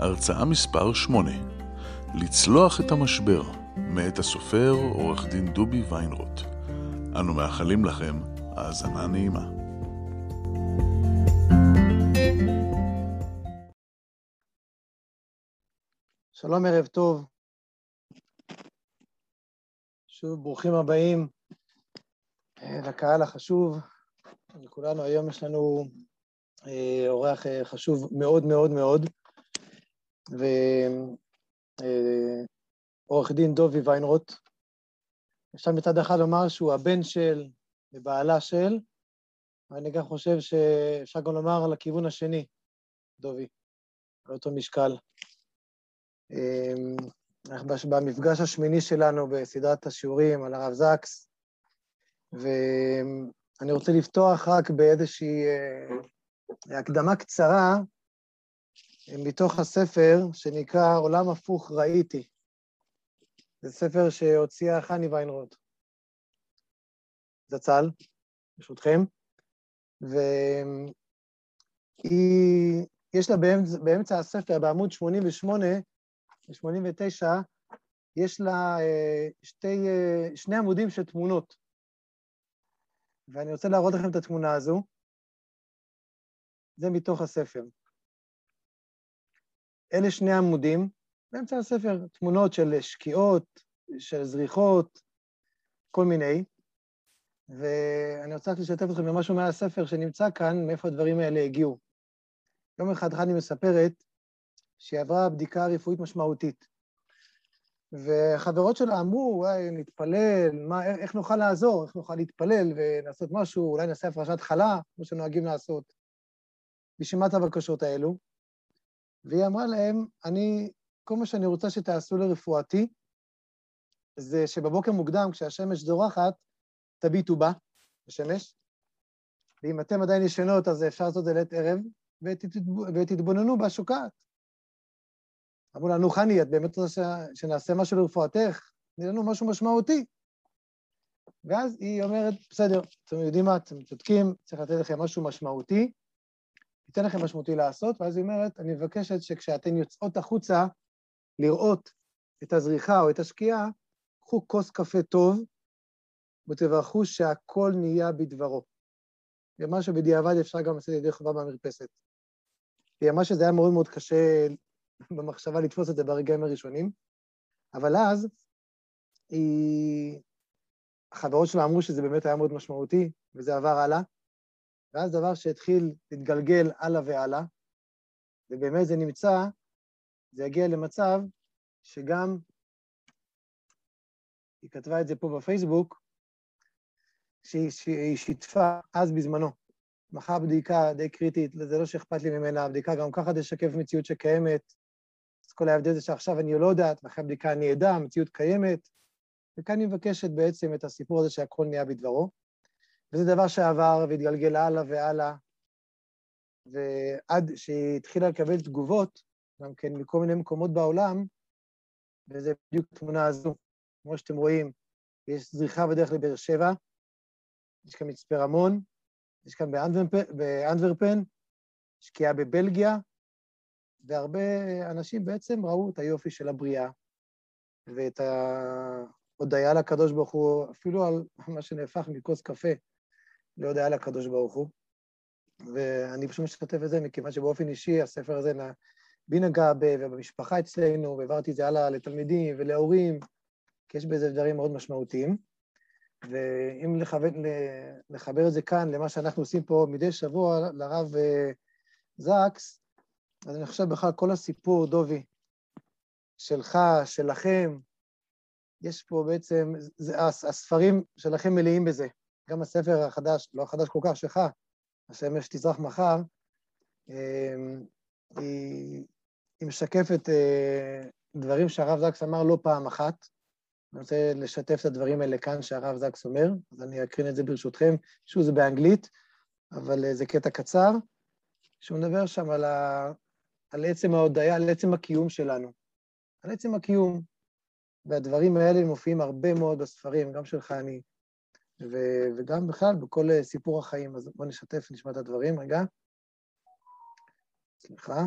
הרצאה מספר 8 לצלוח את המשבר, מאת הסופר עורך דין דובי ויינרוט. אנו מאחלים לכם האזנה נעימה. שלום, ערב טוב. שוב, ברוכים הבאים אה, לקהל החשוב. לכולנו היום יש לנו אה, אורח אה, חשוב מאוד מאוד מאוד, ועורך דין דובי ויינרוט. אפשר מצד אחד לומר שהוא הבן של ובעלה של, ואני גם חושב שאפשר גם לומר לכיוון השני, דובי, על אותו משקל. אנחנו במפגש השמיני שלנו בסדרת השיעורים על הרב זקס, ואני רוצה לפתוח רק באיזושהי אה, הקדמה קצרה מתוך הספר שנקרא עולם הפוך ראיתי. זה ספר שהוציאה חני ויינרוט, זצ"ל, ברשותכם, ויש לה באמצע, באמצע הספר, בעמוד 88, 89, יש לה אה, שתי, אה, שני עמודים של תמונות. ואני רוצה להראות לכם את התמונה הזו. זה מתוך הספר. אלה שני עמודים, באמצע הספר, תמונות של שקיעות, של זריחות, כל מיני. ואני רוצה לשתף אתכם במשהו מהספר שנמצא כאן, מאיפה הדברים האלה הגיעו. יום אחד חני מספרת שהיא עברה בדיקה רפואית משמעותית. והחברות שלה אמרו, אולי נתפלל, מה, איך נוכל לעזור, איך נוכל להתפלל ולעשות משהו, אולי נעשה הפרשת חלה, כמו שנוהגים לעשות. בשביל מה את הבקשות האלו? והיא אמרה להם, אני, כל מה שאני רוצה שתעשו לרפואתי, זה שבבוקר מוקדם, כשהשמש זורחת, תביטו בה, בשמש, ואם אתם עדיין ישנות, אז אפשר לעשות את זה לעת ערב, ותתבוננו בשוקעת. אמרו לה, נו, חני, את באמת רוצה שנעשה משהו לרפואתך? תני לנו משהו משמעותי. ואז היא אומרת, בסדר, אתם יודעים מה, אתם צודקים, צריך לתת לכם משהו משמעותי, ניתן לכם משמעותי לעשות, ואז היא אומרת, אני מבקשת שכשאתן יוצאות החוצה לראות את הזריחה או את השקיעה, קחו כוס קפה טוב ותברכו שהכל נהיה בדברו. ומה שבדיעבד אפשר גם לעשות ידי חובה במרפסת. היא אמרה שזה היה מאוד מאוד קשה במחשבה לתפוס את זה ברגעים הראשונים, אבל אז היא... החברות שלה אמרו שזה באמת היה מאוד משמעותי, וזה עבר הלאה, ואז דבר שהתחיל להתגלגל הלאה והלאה, ובאמת זה נמצא, זה הגיע למצב שגם, היא כתבה את זה פה בפייסבוק, שהיא שיתפה אז בזמנו. מחר בדיקה די קריטית, זה לא שאכפת לי ממנה, הבדיקה גם ככה תשקף מציאות שקיימת, אז כל ההבדל זה שעכשיו אני לא יודעת, ואחרי הבדיקה אני אדע, המציאות קיימת, וכאן היא מבקשת בעצם את הסיפור הזה שהכל נהיה בדברו. וזה דבר שעבר והתגלגל הלאה והלאה, ועד שהיא התחילה לקבל תגובות, גם כן מכל מיני מקומות בעולם, וזה בדיוק התמונה הזו. כמו שאתם רואים, יש זריחה בדרך לבאר שבע, יש כאן מצפה רמון, יש כאן באנדברפן, שקיעה בבלגיה, והרבה אנשים בעצם ראו את היופי של הבריאה ואת ההודיה לקדוש ברוך הוא, אפילו על מה שנהפך מכוס קפה להודיה לקדוש ברוך הוא. ואני פשוט משתתף בזה, מכיוון שבאופן אישי הספר הזה בי נגע במשפחה אצלנו, והעברתי את זה הלאה לתלמידים ולהורים, כי יש בזה דברים מאוד משמעותיים. ואם לחבר, לחבר את זה כאן למה שאנחנו עושים פה מדי שבוע לרב אה, זקס, אז אני חושב בכלל כל הסיפור, דובי, שלך, שלכם, יש פה בעצם, זה, הספרים שלכם מלאים בזה. גם הספר החדש, לא החדש כל כך, שלך, השמש תזרח מחר, אמ, היא, היא משקפת אה, דברים שהרב זקס אמר לא פעם אחת. אני רוצה לשתף את הדברים האלה כאן שהרב זקס אומר, אז אני אקרין את זה ברשותכם. שוב, זה באנגלית, אבל אה, זה קטע קצר, שהוא מדבר שם על, ה... על עצם ההודיה, על עצם הקיום שלנו. על עצם הקיום. והדברים האלה מופיעים הרבה מאוד בספרים, גם של חני, ו- וגם בכלל בכל אה, סיפור החיים. אז בואו נשתף, נשמע את הדברים רגע. סליחה.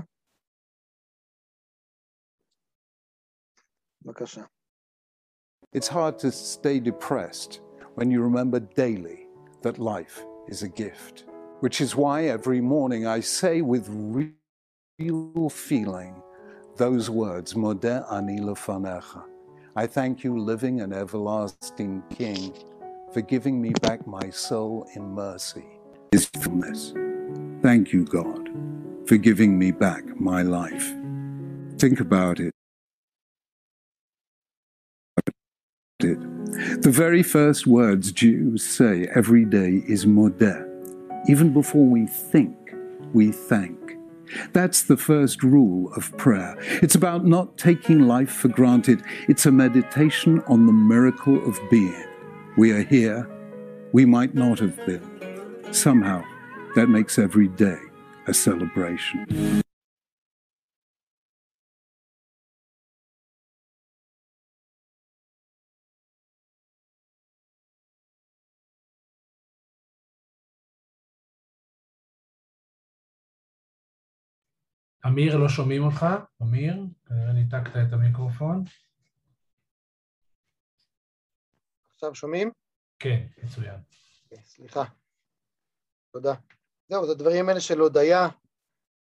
בבקשה. It's hard to stay depressed when you remember daily that life is a gift, which is why every morning I say with real feeling those words, Modeh ani lefanecha. I thank you, living and everlasting King, for giving me back my soul in mercy. His. Thank you, God, for giving me back my life. Think about it. The very first words Jews say every day is modeh. Even before we think, we thank. That's the first rule of prayer. It's about not taking life for granted. It's a meditation on the miracle of being. We are here. We might not have been. Somehow, that makes every day a celebration. אמיר, לא שומעים אותך. אמיר, כנראה ניתקת את המיקרופון. עכשיו שומעים? כן, מצוין. כן, סליחה. תודה. זהו, זה הדברים האלה של הודיה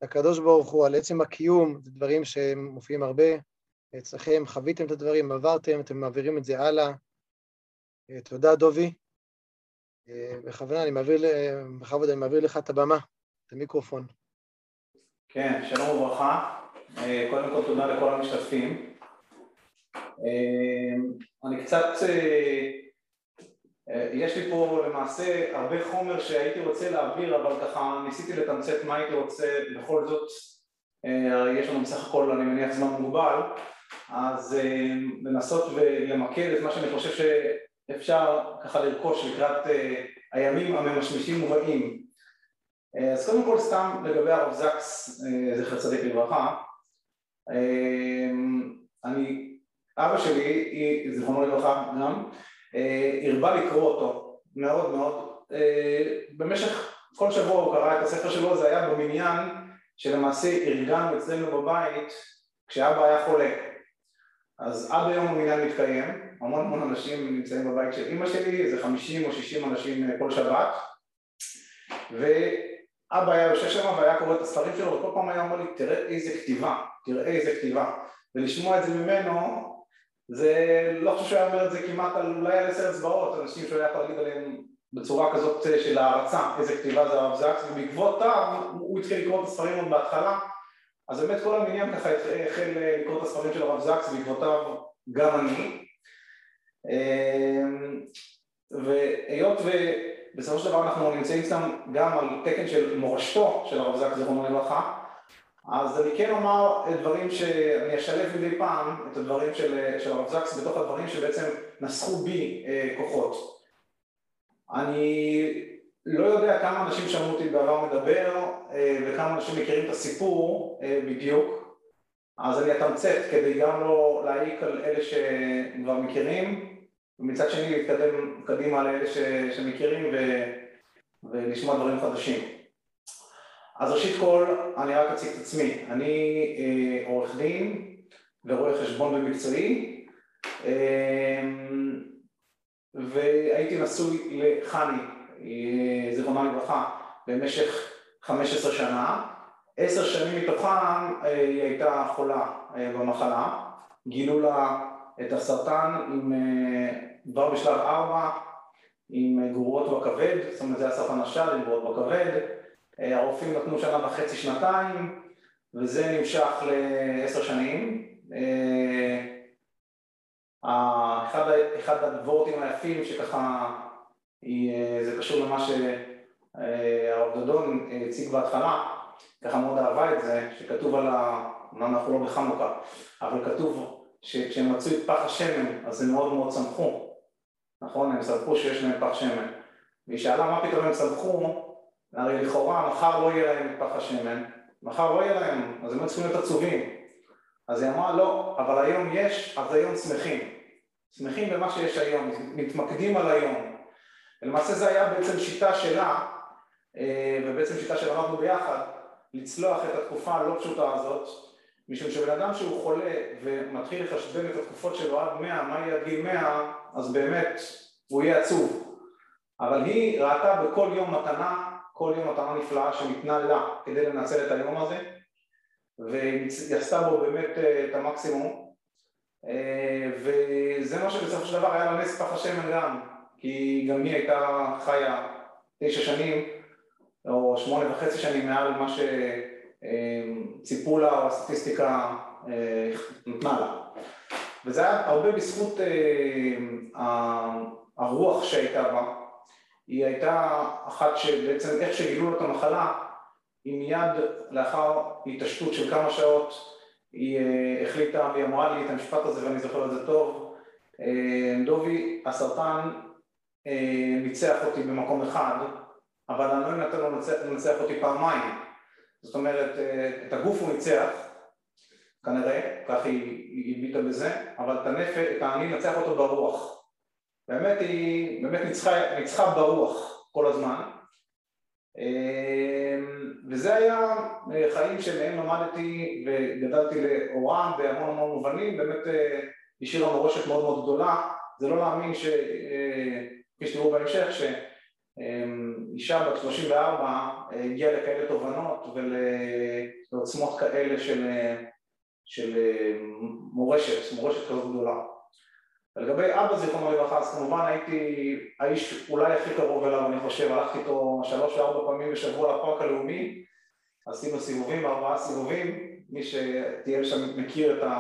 לקדוש ברוך הוא על עצם הקיום, זה דברים שמופיעים הרבה אצלכם, חוויתם את הדברים, עברתם, אתם מעבירים את זה הלאה. אה, תודה, דובי. אה, בכוונה, אני מעביר, בכבוד, אני מעביר לך את הבמה, את המיקרופון. כן, שלום וברכה. אה, קודם כל תודה לכל המשתתפים. אה, אני קצת, יש לי פה למעשה הרבה חומר שהייתי רוצה להעביר, אבל ככה ניסיתי לתמצת מה הייתי רוצה, בכל זאת יש לנו בסך הכל, אני מניח, זמן מוגבל, אז לנסות ולמקד את מה שאני חושב שאפשר ככה לרכוש לקראת הימים הממשמשים ובאים. אה, אז קודם כל סתם לגבי הרב זקס, אה, זכר צדיק לברכה, אה, אני, אבא שלי, זיכרונו לברכה גם, הרבה לקרוא אותו מאוד מאוד, במשך כל שבוע הוא קרא את הספר שלו, זה היה במניין שלמעשה ארגנו אצלנו בבית כשאבא היה חולה, אז עד היום המניין מתקיים, המון המון אנשים נמצאים בבית של אימא שלי, איזה חמישים או שישים אנשים כל שבת. ו... אבא היה יושב שם והיה קורא את הספרים שלו וכל פעם היה אומר לי תראה איזה כתיבה, תראה איזה כתיבה. ולשמוע את זה ממנו זה לא חושב שהוא היה אומר את זה כמעט על אולי על עשר אצבעות אנשים שהוא היה יכול להגיד עליהם בצורה כזאת של הערצה איזה כתיבה זה הרב זקס ובעקבותיו הוא התחיל לקרוא את הספרים עוד בהתחלה. אז באמת כל המניין ככה החל לקרוא את הספרים של הרב זקס בעקבותיו גם אני. אמ, והיות ו... בסופו של דבר אנחנו נמצאים שם גם על תקן של מורשתו של הרב זק זיכרונו לברכה אז אני כן אומר דברים שאני אשלב מדי פעם את הדברים של, הרב זקס בתוך הדברים שבעצם נסחו בי אה, כוחות אני לא יודע כמה אנשים שמעו אותי בעבר מדבר אה, וכמה אנשים מכירים את הסיפור אה, בדיוק אז אני אתמצת כדי גם לא להעיק על אלה שכבר מכירים ומצד שני להתקדם קדימה לאלה ש, שמכירים ו, ולשמוע דברים חדשים. אז ראשית כל, אני רק אציג את עצמי. אני אה, עורך דין ורואה חשבון במקצועי אה, והייתי נשוי לחני, אה, זיכרונה לברכה, במשך 15 שנה. עשר שנים מתוכן אה, היא הייתה חולה אה, במחלה, גילו לה את הסרטן עם אה, כבר בשלב ארבע עם גרורות בכבד, זאת אומרת זה היה סרטן השד עם גרורות בכבד, אה, הרופאים נתנו שנה וחצי שנתיים וזה נמשך לעשר שנים. אה, אחד, אחד הדבורטים היפים שככה אה, זה קשור למה שהרב דדון הציג בהתחלה ככה מאוד אהבה את זה, שכתוב על ה... אמנם אנחנו לא בחנוכה, אבל כתוב שכשהם מצאו את פח השמן, אז הם מאוד מאוד שמחו, נכון? הם שמחו שיש להם פח שמן. והיא שאלה מה פתאום הם שמחו, הרי לכאורה מחר לא יהיה להם פח השמן, מחר לא יהיה להם, אז הם צריכים להיות עצובים. אז היא אמרה לא, אבל היום יש, אז היום שמחים. שמחים במה שיש היום, מתמקדים על היום. ולמעשה זה היה בעצם שיטה שלה, אה, ובעצם שיטה שלמדנו ביחד, לצלוח את התקופה הלא פשוטה הזאת, משום שבן אדם שהוא חולה ומתחיל לחשבן את התקופות שלו עד מאה, מה יהיה עד גיל מאה, אז באמת הוא יהיה עצוב. אבל היא ראתה בכל יום מתנה, כל יום מתנה נפלאה שניתנה לה כדי לנצל את היום הזה, והיא עשתה בו באמת אה, את המקסימום, אה, וזה מה שבסופו של דבר היה לה נס פח השמן גם, כי גם היא הייתה חיה תשע שנים, או שמונה וחצי שנים מעל מה שציפו לה או הסטטיסטיקה אה, נתנה לה. וזה היה הרבה בזכות הרוח שהייתה בה, היא הייתה אחת שבעצם איך שגילו את המחלה, היא מיד לאחר התעשתות של כמה שעות היא אה, החליטה והיא אמרה לי את המשפט הזה ואני זוכר את זה טוב אה, דובי הסרטן אה, ניצח אותי במקום אחד אבל אני לא נתן לו לנצח אותי פעמיים. זאת אומרת את הגוף הוא ניצח כנראה, כך היא הביטה בזה אבל את הנפש, את האני נצח אותו ברוח באמת היא באמת ניצחה, ניצחה ברוח כל הזמן. אמ, וזה היה חיים שמהם למדתי וגדלתי לאורם בהמון המון מובנים, באמת אה, השאירה מורשת מאוד מאוד גדולה, זה לא להאמין ש... אה, כפי שתראו בהמשך שאישה בת 34 אה, הגיעה לכאלה תובנות ולעוצמות כאלה של, של מורשת, מורשת כזאת גדולה ולגבי אבא זיכרונו לברכה, אז כמובן הייתי האיש אולי הכי קרוב אליו, אני חושב, הלכתי איתו שלוש וארבע פעמים בשבוע לפארק הלאומי, עשינו סיבובים, ארבעה סיבובים, מי שטייל שם מכיר את,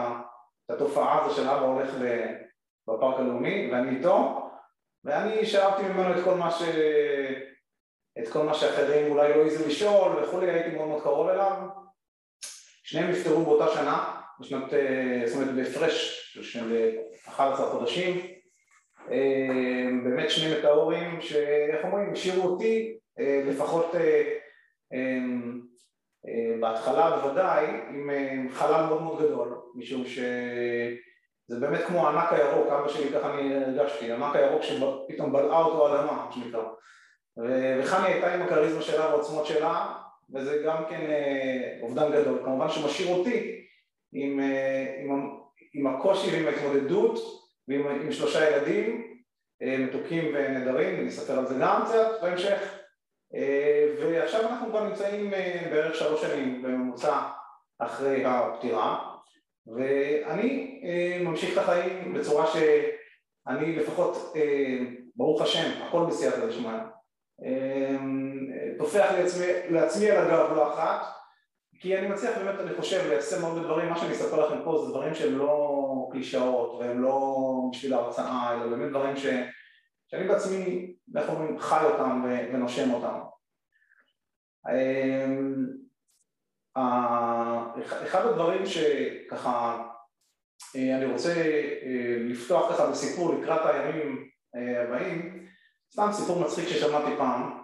התופעה הזו של אבא הולך בפארק הלאומי, ואני איתו, ואני שאבתי ממנו את כל מה ש... את כל מה שאחרים אולי לא העזו לשאול וכולי, הייתי מאוד מאוד קרוב אליו. שניהם נפטרו באותה שנה, בשנת, אה, זאת אומרת בהפרש של 11 חודשים, אה, באמת שני מטאורים שאיך אומרים, השאירו אותי אה, לפחות בהתחלה בוודאי עם חלל מאוד מאוד גדול, משום שזה באמת כמו הענק הירוק, אבא שלי ככה אני הרגשתי, הענק הירוק שפתאום בלעה אותו האדמה, מה שנקרא. וחני הייתה עם הכריזמה שלה והעוצמות שלה, וזה גם כן אובדן גדול. כמובן שמשאיר אותי עם, אה, עם, עם הקושי ועם ההתמודדות ועם עם שלושה ילדים אה, מתוקים ונהדרים, אני אספר על זה גם קצת בהמשך. אה, ועכשיו אנחנו כבר נמצאים בערך שלוש שנים בממוצע אחרי הפטירה ואני ממשיך את החיים בצורה שאני לפחות, ברוך השם, הכל בסייעתא דשמיא, טופח לעצמי, לעצמי על הגב לא אחת כי אני מצליח באמת, אני חושב, ליישם הרבה דברים, מה שאני אספר לכם פה זה דברים שהם לא קלישאות והם לא בשביל ההרצאה, אלא באמת דברים ש... שאני בעצמי, איך אומרים, חי אותם ונושם אותם. אמ, אחד הדברים שככה אה, אני רוצה אה, לפתוח ככה בסיפור לקראת הימים אה, הבאים, סתם סיפור מצחיק ששמעתי פעם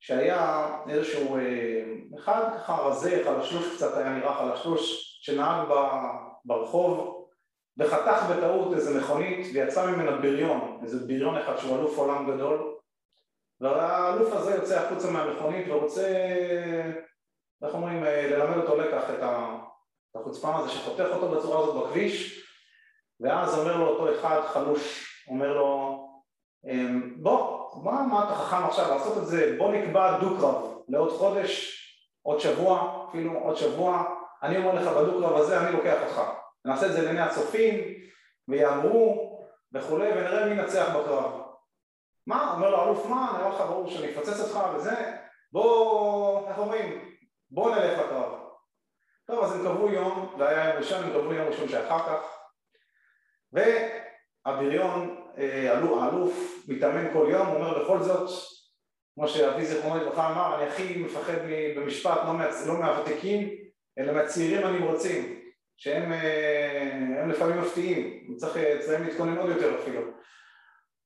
שהיה איזשהו אה, אחד ככה רזה, חלשלוש קצת היה נראה חלשלוש, שנהג ברחוב וחתך בטעות איזה מכונית ויצא ממנה בריון, איזה בריון אחד שהוא אלוף עולם גדול. והאלוף הזה יוצא החוצה מהמכונית ורוצה, איך אומרים, אה, ללמד אותו לקח את החוצפן הזה שחותך אותו בצורה הזאת בכביש. ואז אומר לו אותו אחד חלוש, אומר לו אמ, בוא מה, מה אתה חכם עכשיו לעשות את זה, בוא נקבע דו-קרב לעוד חודש, עוד שבוע, אפילו עוד שבוע, אני אומר לך בדו-קרב הזה אני לוקח אותך, נעשה את זה לעיני הצופים ויאמרו וכולי ונראה מי ינצח בקרב. מה? אומר לו אלוף מה? נראה לך ברור שאני אפוצץ אותך וזה, בוא, איך אומרים? בוא נלך לקרב. טוב אז הם קבעו יום, זה היה יום ראשון, הם קבעו יום ראשון שאחר כך והבריון, האלוף מתאמן כל יום, הוא אומר בכל זאת כמו שאבי זיכרונו לברכה אמר, אני הכי מפחד במשפט, לא, לא מהוותיקים, אלא מהצעירים הנמרצים, שהם אה, לפעמים מפתיעים, צריך אצלם להתכונן עוד יותר אפילו.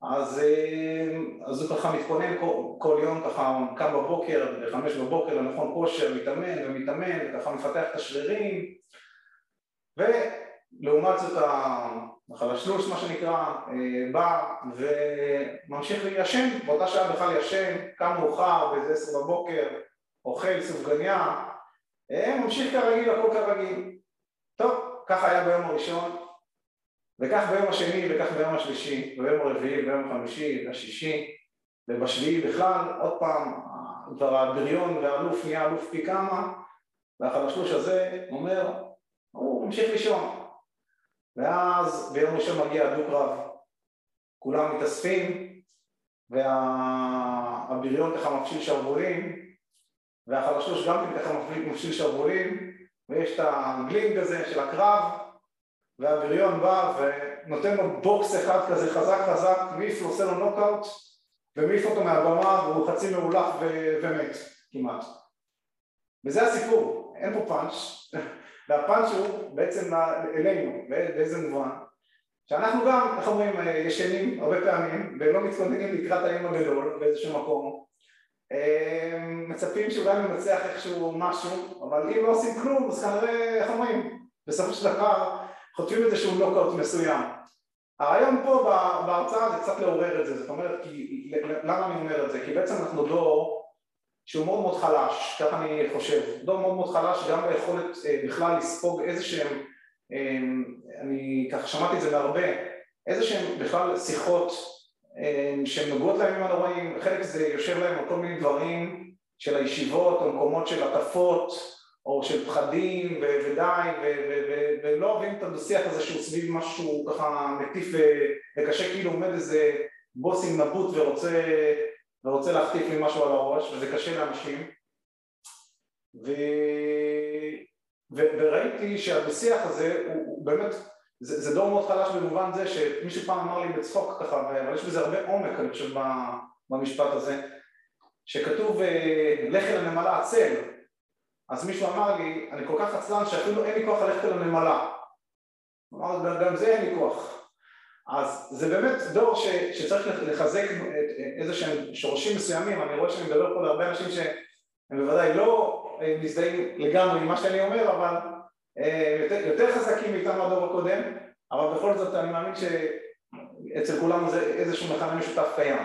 אז, אה, אז הוא ככה מתכונן כל, כל יום, ככה קם בבוקר, בחמש בבוקר למכון כושר, מתאמן ומתאמן, ככה מפתח את השרירים, ולעומת זאת החלשלוש מה שנקרא, אה, בא וממשיך להישן, באותה שעה בכלל ישן, קם מאוחר באיזה עשר בבוקר, אוכל סופגניה, אה, ממשיך כרגיל, הכל כרגיל. טוב, ככה היה ביום הראשון, וכך ביום השני, וכך ביום השלישי, וביום הרביעי, וביום החמישי, והשישי, ובשביעי בכלל, עוד פעם, כבר הבריון והאלוף נהיה אלוף פי כמה, והחלשלוש הזה אומר, הוא ממשיך לישון. ואז ביום ראשון מגיע הדו-קרב, כולם מתאספים, והבריון ככה מפשיל שרוולים, והחלשלוש גם כן ככה מפשיל שרוולים, ויש את הגלינג הזה של הקרב, והבריון בא ונותן לו בוקס אחד כזה חזק חזק, מעיף, עושה לו נוקאוט, ומעיף אותו מהבמה והוא חצי מאולף ו- ומת כמעט. וזה הסיפור, אין פה פאנץ', והפאנץ' הוא בעצם אלינו, באיזה מובן? שאנחנו גם, איך אומרים, ישנים הרבה פעמים ולא מתכוננים לקראת היום הגדול באיזשהו מקום מצפים שאולי ננצח איכשהו משהו, אבל אם לא עושים כלום אז כנראה, איך אומרים, בסופו של דבר חוטפים איזשהו נוקאוט מסוים. הרעיון פה בהרצאה זה קצת לעורר את זה, זאת אומרת, כי, למה אני אומר את זה? כי בעצם אנחנו דור שהוא מאוד מאוד חלש, ככה אני חושב, דור מאוד מאוד חלש גם ביכולת אה, בכלל לספוג איזה שהם, אה, אני ככה שמעתי את זה מהרבה, איזה שהם בכלל שיחות אה, שהן נוגעות לימים הנוראים, חלק זה יושב להם על כל מיני דברים של הישיבות או מקומות של הטפות או של פחדים ודי ולא אוהבים את הדו-שיח הזה שהוא סביב משהו ככה מטיף וקשה כאילו עומד איזה בוס עם נבוט ורוצה ורוצה להחטיף לי משהו על הראש, וזה קשה לאנשים. ו... ו... וראיתי שהבשיח הזה הוא, הוא באמת, זה, זה דור מאוד חלש במובן זה שמישהו פעם אמר לי בצחוק ככה, אבל יש בזה הרבה עומק אני חושב במשפט הזה, שכתוב לך אל הנמלה עצל, אז מישהו אמר לי, אני כל כך עצלן שאפילו אין לי כוח ללכת אל הנמלה. גם זה אין לי כוח. אז זה באמת דור ש, שצריך לחזק איזה שהם שורשים מסוימים, אני רואה שאני מדבר פה להרבה אנשים שהם בוודאי לא אה, מזדהים לגמרי עם מה שאני אומר, אבל אה, יותר, יותר חזקים מאיתם מהדור הקודם, אבל בכל זאת אני מאמין שאצל כולנו זה איזשהו מכנה משותף קיים.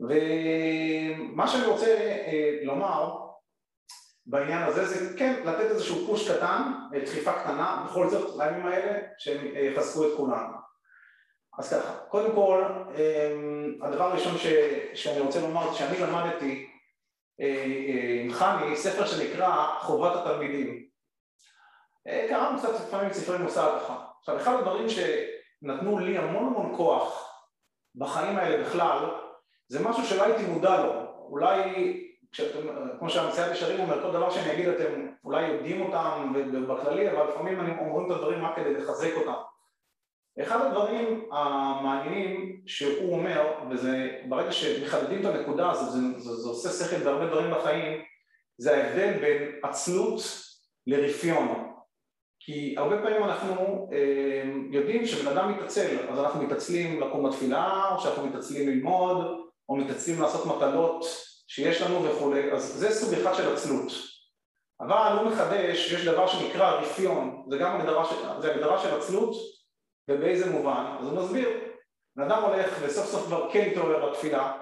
ומה שאני רוצה אה, לומר בעניין הזה זה כן לתת איזשהו פוש קטן, דחיפה קטנה, בכל זאת לימים האלה שהם יחזקו את כולנו. אז ככה, קודם כל, אמ, הדבר הראשון ש, שאני רוצה לומר שאני למדתי אה, אה, עם חני ספר שנקרא חובת התלמידים. אה, קראנו קצת לפעמים ספרי מוסר ככה. עכשיו, אחד הדברים שנתנו לי המון המון כוח בחיים האלה בכלל, זה משהו שלא הייתי מודע לו. אולי, כשאתם, כמו שהמציאת ישרים אומר, כל דבר שאני אגיד אתם אולי יודעים אותם בכללי, אבל לפעמים אני אומרים את הדברים רק כדי לחזק אותם. אחד הדברים המעניינים שהוא אומר, וזה ברגע שמחדדים את הנקודה הזאת, זה, זה, זה עושה שכל בהרבה דברים בחיים, זה ההבדל בין עצלות לרפיון. כי הרבה פעמים אנחנו אה, יודעים שבן אדם מתעצל, אז אנחנו מתעצלים לקום בתפילה, או שאנחנו מתעצלים ללמוד, או מתעצלים לעשות מטלות שיש לנו וכולי, אז זה סוג אחד של עצלות. אבל הוא מחדש, יש דבר שנקרא רפיון, זה גם הגדרה של, זה הגדרה של עצלות ובאיזה מובן? אז הוא מסביר, בן אדם הולך וסוף סוף כבר כן התעורר לתפילה,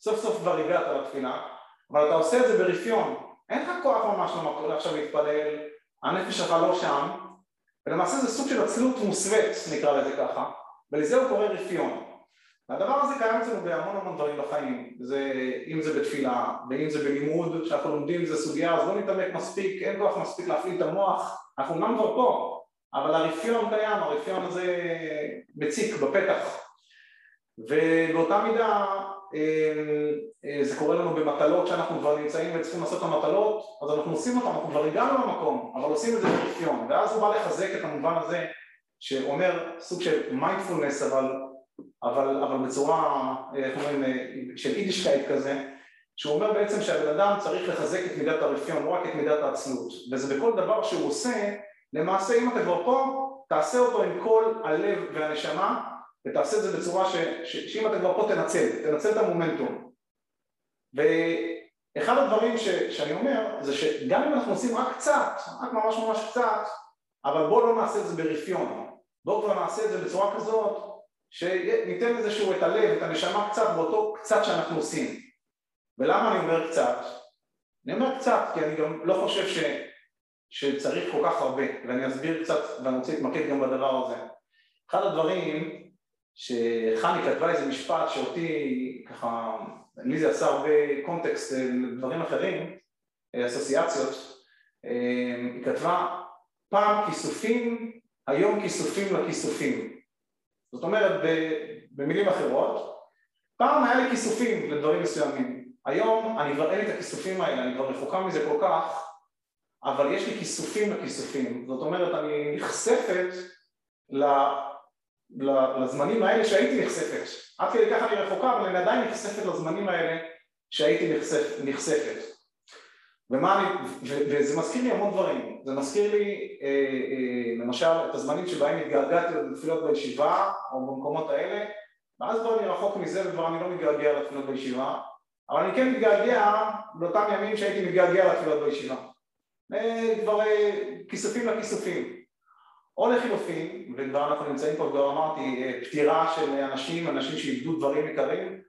סוף סוף כבר הגעת לתפילה, אבל אתה עושה את זה ברפיון, אין לך כוח ממש למקום עכשיו להתפלל, הנפש שלך לא שם, ולמעשה זה סוג של עצלות מוסווית נקרא לזה ככה, ולזה הוא קורא רפיון. והדבר הזה קיים אצלנו בהמון המון דברים בחיים, זה, אם זה בתפילה, ואם זה בלימוד, כשאנחנו לומדים זה סוגיה, אז לא נתעמק מספיק, אין כוח מספיק להפעיל את המוח, אנחנו אומנם כבר פה, אבל הרפיון קיים, הרפיון הזה מציק בפתח. ובאותה מידה אה, אה, זה קורה לנו במטלות שאנחנו כבר נמצאים וצריכים לעשות את המטלות אז אנחנו עושים אותן, אנחנו כבר הגענו למקום אבל עושים את זה ברפיון. ואז הוא בא לחזק את המובן הזה שאומר סוג של מיינדפולנס אבל, אבל, אבל בצורה, איך אומרים, של יידישקייט כזה שהוא אומר בעצם שהבן אדם צריך לחזק את מידת הרפיון, לא רק את מידת העצמאות, וזה בכל דבר שהוא עושה, למעשה אם אתה כבר פה, תעשה אותו עם כל הלב והנשמה, ותעשה את זה בצורה ש, ש, שאם אתה כבר פה תנצל, תנצל את המומנטום. ואחד הדברים ש, שאני אומר, זה שגם אם אנחנו עושים רק קצת, רק ממש ממש קצת, אבל בואו לא נעשה את זה ברפיון, בואו כבר נעשה את זה בצורה כזאת, שניתן איזשהו את הלב, את הנשמה קצת באותו קצת שאנחנו עושים. ולמה אני אומר קצת? אני אומר קצת כי אני גם לא חושב ש, שצריך כל כך הרבה, ואני אסביר קצת ואני רוצה להתמקד גם בדבר הזה. אחד הדברים שחני כתבה איזה משפט שאותי ככה, לי זה עשה הרבה קונטקסט לדברים אחרים, אסוציאציות, היא כתבה פעם כיסופים, היום כיסופים לכיסופים. זאת אומרת במילים אחרות, פעם היה לי כיסופים לדברים מסוימים, היום אני כבר אין לי את הכיסופים האלה, אני כבר רחוקה מזה כל כך, אבל יש לי כיסופים לכיסופים, זאת אומרת אני נחשפת לזמנים האלה שהייתי נחשפת, עד כדי ככה אני רחוקה אבל אני עדיין נחשפת לזמנים האלה שהייתי נחשפ, נחשפת. ומה אני, וזה מזכיר לי המון דברים, זה מזכיר לי אה, אה, למשל את הזמנים שבהם התגעגעתי לתפילות בישיבה או במקומות האלה. ואז כבר אני רחוק מזה וכבר אני לא מתגעגע לתפילות בישיבה. אבל אני כן מתגעגע לאותם ימים שהייתי מתגעגע לתפילות בישיבה כבר אה, כיסופים לכיסופים או לחילופין, וכבר אנחנו נמצאים פה, כבר אמרתי, אה, פטירה של אנשים, אנשים שאיבדו דברים יקרים,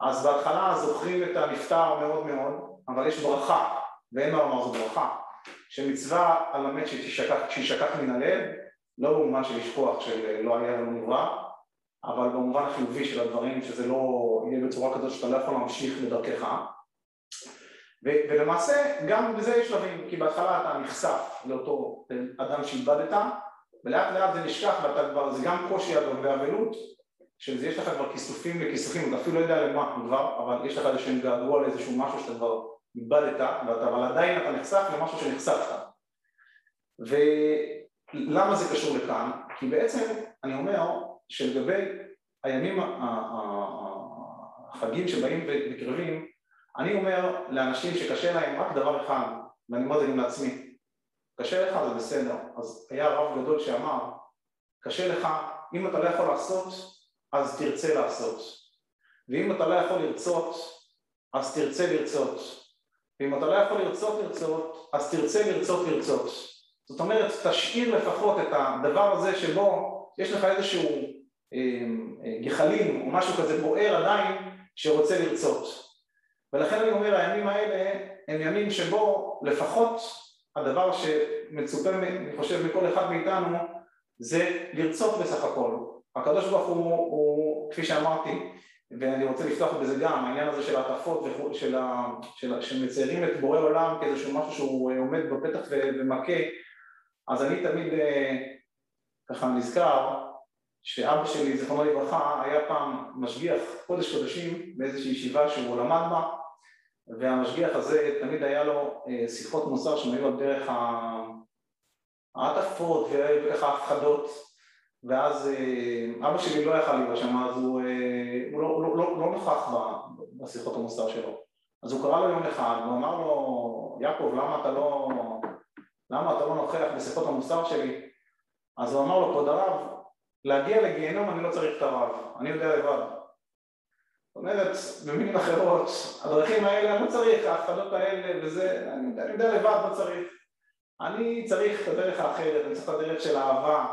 אז בהתחלה זוכרים את הנפטר מאוד מאוד, אבל יש ברכה, ואין מה לומר זו ברכה, שמצווה על המת שישכח מן הלב, לא במובן של לשכוח של לא היה לנו נברא, אבל במובן החיובי של הדברים, שזה לא יהיה בצורה כזאת שאתה לא יכול להמשיך בדרכך. ולמעשה גם בזה יש שלבים, כי בהתחלה אתה נחשף לאותו אדם שאיבדת, ולאט לאט זה נשכח ואתה כבר, זה גם קושי ואבלות שזה יש לך כבר כיסופים לכיסופים, אתה אפילו לא יודע למה כבר, אבל יש לך איזשהו געגוע לאיזשהו משהו שאתה כבר איבדת, ואתה, אבל עדיין אתה נחשף למשהו שנחשפת. ולמה זה קשור לכאן? כי בעצם אני אומר שלגבי הימים החגים שבאים וקרבים, אני אומר לאנשים שקשה להם רק דבר אחד, ואני אומר את זה גם לעצמי, קשה לך זה בסדר, אז היה רב גדול שאמר, קשה לך, אם אתה לא יכול לעשות, אז תרצה לעשות, ואם אתה לא יכול לרצות, אז תרצה לרצות, ואם אתה לא יכול לרצות לרצות, אז תרצה לרצות לרצות. זאת אומרת, תשאיר לפחות את הדבר הזה שבו יש לך איזשהו אה, אה, גחלים או משהו כזה בוער עדיין שרוצה לרצות. ולכן אני אומר, הימים האלה הם ימים שבו לפחות הדבר שמצופה, אני חושב, מכל אחד מאיתנו זה לרצות בסך הכל. הקדוש ברוך הוא, הוא כפי שאמרתי, ואני רוצה לפתוח בזה גם, העניין הזה של העטפות, של, של, שמציירים את בורא עולם כאיזשהו משהו שהוא עומד בפתח ומכה, אז אני תמיד אה, ככה נזכר שאבא שלי, זכרונו לברכה, היה פעם משגיח קודש קודשים באיזושהי ישיבה שהוא למד בה והמשגיח הזה תמיד היה לו אה, שיחות מוסר שהן היו על דרך העטפות ואיך ההפחדות. ואז אה, אבא שלי לא יכל להיות שם אז הוא, אה, הוא לא, לא, לא, לא נוכח בשיחות המוסר שלו. אז הוא קרא לו יום אחד והוא אמר לו יעקב למה אתה לא, למה אתה לא נוכח בשיחות המוסר שלי? אז הוא אמר לו כבוד הרב להגיע לגיהנום אני לא צריך את הרב אני יודע לבד זאת אומרת, במילים אחרות, הדרכים האלה, אני לא צריך, ההפחדות האלה וזה, אני, אני יודע לבד מה צריך. אני צריך את הדרך האחרת, אני צריך את הדרך של אהבה,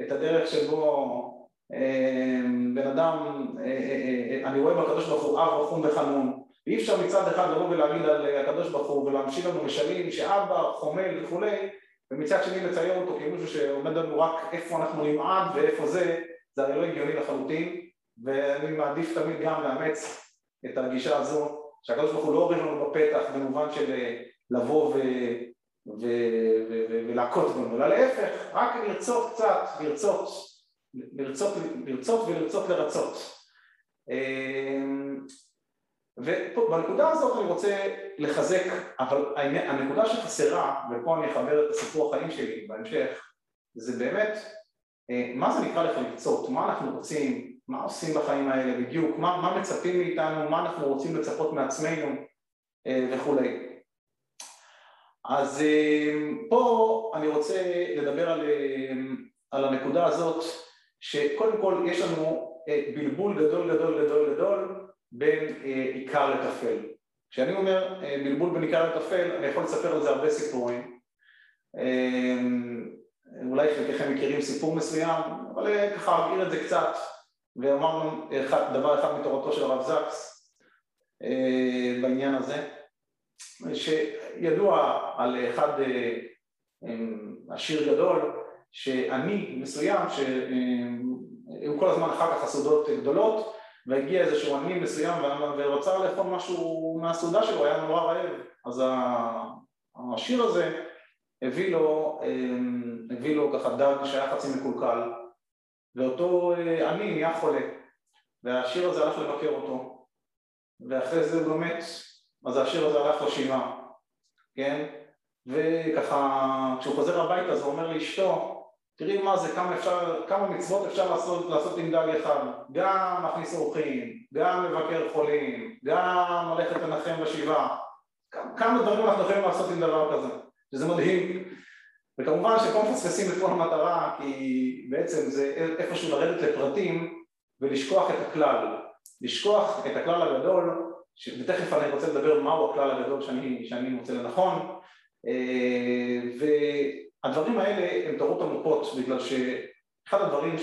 את הדרך שבו אה, בן אדם, אה, אה, אה, אני רואה בקדוש ברוך הוא אב רחום וחנון, ואי אפשר מצד אחד לבוא ולהגיד על הקדוש ברוך הוא ולהמשיך לנו משלים שאבא חומל וכולי, ומצד שני לצייר אותו כמישהו שעומד לנו רק איפה אנחנו נמעד ואיפה זה, זה הרי לא הגיוני לחלוטין. ואני מעדיף תמיד גם לאמץ את הגישה הזו שהקדוש ברוך הוא לא עובר לנו בפתח במובן של אה, לבוא. ו... ו... ו... ולהכות בנו, אלא להפך, רק לרצות קצת, לרצות, לרצות, לרצות ולרצות לרצות. אמ, ובנקודה הזאת אני רוצה לחזק, אבל הנקודה שחסרה, ופה אני אחבר את הסיפור החיים שלי בהמשך, זה באמת, אה, מה זה נקרא לך לרצות, מה אנחנו רוצים, מה עושים בחיים האלה בדיוק, מה, מה מצפים מאיתנו, מה אנחנו רוצים לצפות מעצמנו, וכולי. אז פה אני רוצה לדבר על, על הנקודה הזאת שקודם כל יש לנו בלבול גדול גדול גדול גדול בין עיקר לטפל. כשאני אומר בלבול בין עיקר לטפל אני יכול לספר על זה הרבה סיפורים. אולי חלקכם מכירים סיפור מסוים, אבל ככה אבהיר את זה קצת ואמרנו דבר אחד מתורתו של הרב זקס בעניין הזה שידוע על אחד עשיר גדול שעני מסוים שהיו כל הזמן אחר כך הסעודות גדולות והגיע איזשהו עני מסוים ורצה לאכול משהו מהסעודה שלו, היה נורא רעב. אז העשיר הזה הביא לו, הביא לו ככה דג שהיה חצי מקולקל ואותו עני נהיה חולה והעשיר הזה הלך לבקר אותו ואחרי זה הוא באמת אז השיר הזה הלך לשבעה, כן? וככה, כשהוא חוזר הביתה אז הוא אומר לאשתו, תראי מה זה, כמה, אפשר, כמה מצוות אפשר לעשות, לעשות עם דג אחד, גם להכניס אורחים, גם לבקר חולים, גם ללכת לנחם בשבעה, כמה דברים אנחנו יכולים לעשות עם דבר כזה, שזה מדהים. וכמובן שפה מפספסים את כל המטרה, כי בעצם זה איפשהו לרדת לפרטים ולשכוח את הכלל. לשכוח את הכלל הגדול ותכף אני רוצה לדבר מהו הכלל הגדול שאני, שאני מוצא לנכון והדברים האלה הם טעות עמוקות בגלל שאחד הדברים